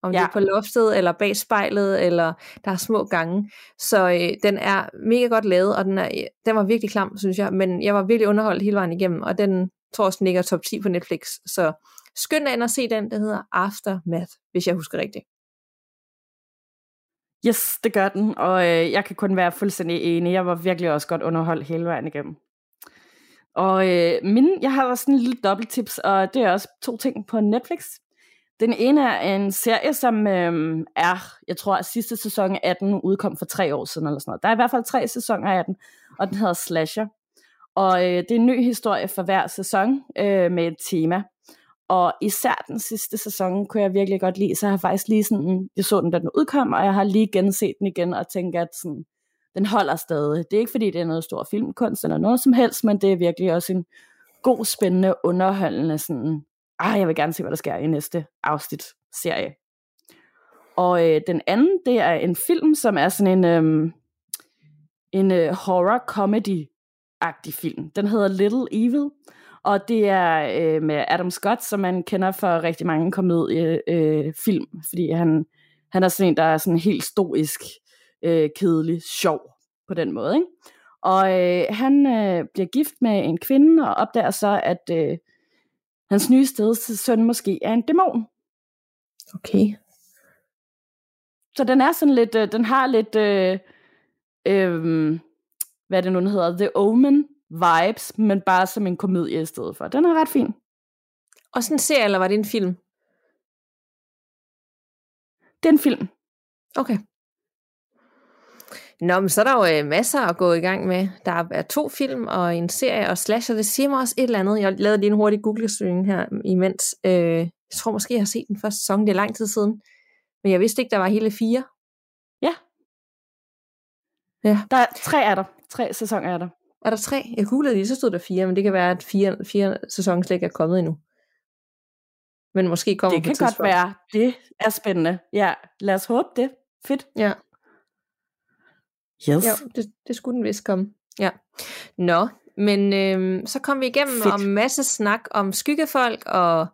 Om ja. det er på loftet, eller bag spejlet, eller der er små gange. Så øh, den er mega godt lavet, og den, er, den var virkelig klam, synes jeg. Men jeg var virkelig underholdt hele vejen igennem, og den tror også, den ligger top 10 på Netflix. Så skynd dig ind og se den, der hedder Aftermath, hvis jeg husker rigtigt. Yes, det gør den, og øh, jeg kan kun være fuldstændig enig. Jeg var virkelig også godt underholdt hele vejen igennem. Og øh, min, jeg har også sådan en lille dobbelttips, og det er også to ting på Netflix. Den ene er en serie, som øh, er, jeg tror, at sidste sæson af den udkom for tre år siden, eller sådan noget. Der er i hvert fald tre sæsoner af den, og den hedder Slasher. Og øh, det er en ny historie for hver sæson øh, med et tema. Og især den sidste sæson kunne jeg virkelig godt lide, så jeg har faktisk lige sådan, jeg så den, da den udkom, og jeg har lige genset den igen, og tænker, at sådan, den holder stadig. Det er ikke fordi, det er noget stor filmkunst eller noget som helst, men det er virkelig også en god, spændende, underholdende sådan, ah, jeg vil gerne se, hvad der sker i næste afsnit serie. Og øh, den anden, det er en film, som er sådan en, øh, en øh, horror-comedy-agtig film. Den hedder Little Evil, og det er øh, med Adam Scott, som man kender for rigtig mange komediefilm, øh, fordi han, han er sådan en, der er sådan helt stoisk, øh, kedelig, sjov på den måde. Ikke? Og øh, han øh, bliver gift med en kvinde, og opdager så, at øh, hans nye søn måske er en dæmon. Okay. Så den er sådan lidt, øh, den har lidt, øh, øh, hvad det nu hedder, The Omen vibes, men bare som en komedie i stedet for. Den er ret fin. Og sådan en serie, eller var det en film? Det er en film. Okay. Nå, men så er der jo øh, masser at gå i gang med. Der er to film og en serie, og Slasher, det siger mig også et eller andet. Jeg lavede lige en hurtig Google-søgning her imens. Øh, jeg tror måske, jeg har set den første sæson, det er lang tid siden. Men jeg vidste ikke, der var hele fire. Ja. Ja. Der er tre er der. Tre sæsoner er der. Er der tre? Jeg googlede lige, så stod der fire, men det kan være, at fire, fire sæsoner slet ikke er kommet endnu. Men måske kommer Det kan godt være. Det er spændende. Ja, lad os håbe det. Fedt. Ja. Yes. Jo, det, det skulle den vist komme. Ja. Nå, men øhm, så kom vi igennem Fedt. om masse snak om skyggefolk og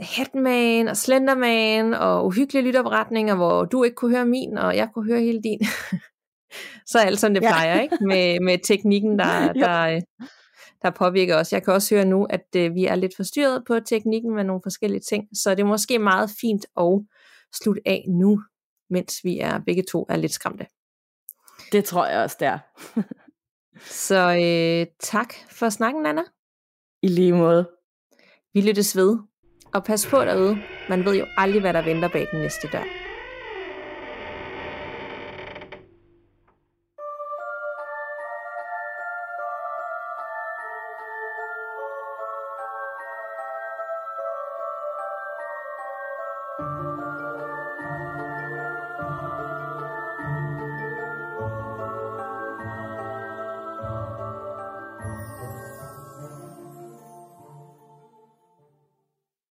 The Hatman og Slenderman og uhyggelige lytterberetninger, hvor du ikke kunne høre min, og jeg kunne høre hele din. så er alt sådan, det plejer, ikke? Med, med teknikken, der, der, der påvirker os. Jeg kan også høre nu, at øh, vi er lidt forstyrret på teknikken med nogle forskellige ting, så det er måske meget fint at slutte af nu, mens vi er begge to er lidt skræmte. Det tror jeg også, det er. så øh, tak for snakken, Anna. I lige måde. Vi lyttes ved. Og pas på derude. Man ved jo aldrig, hvad der venter bag den næste dør.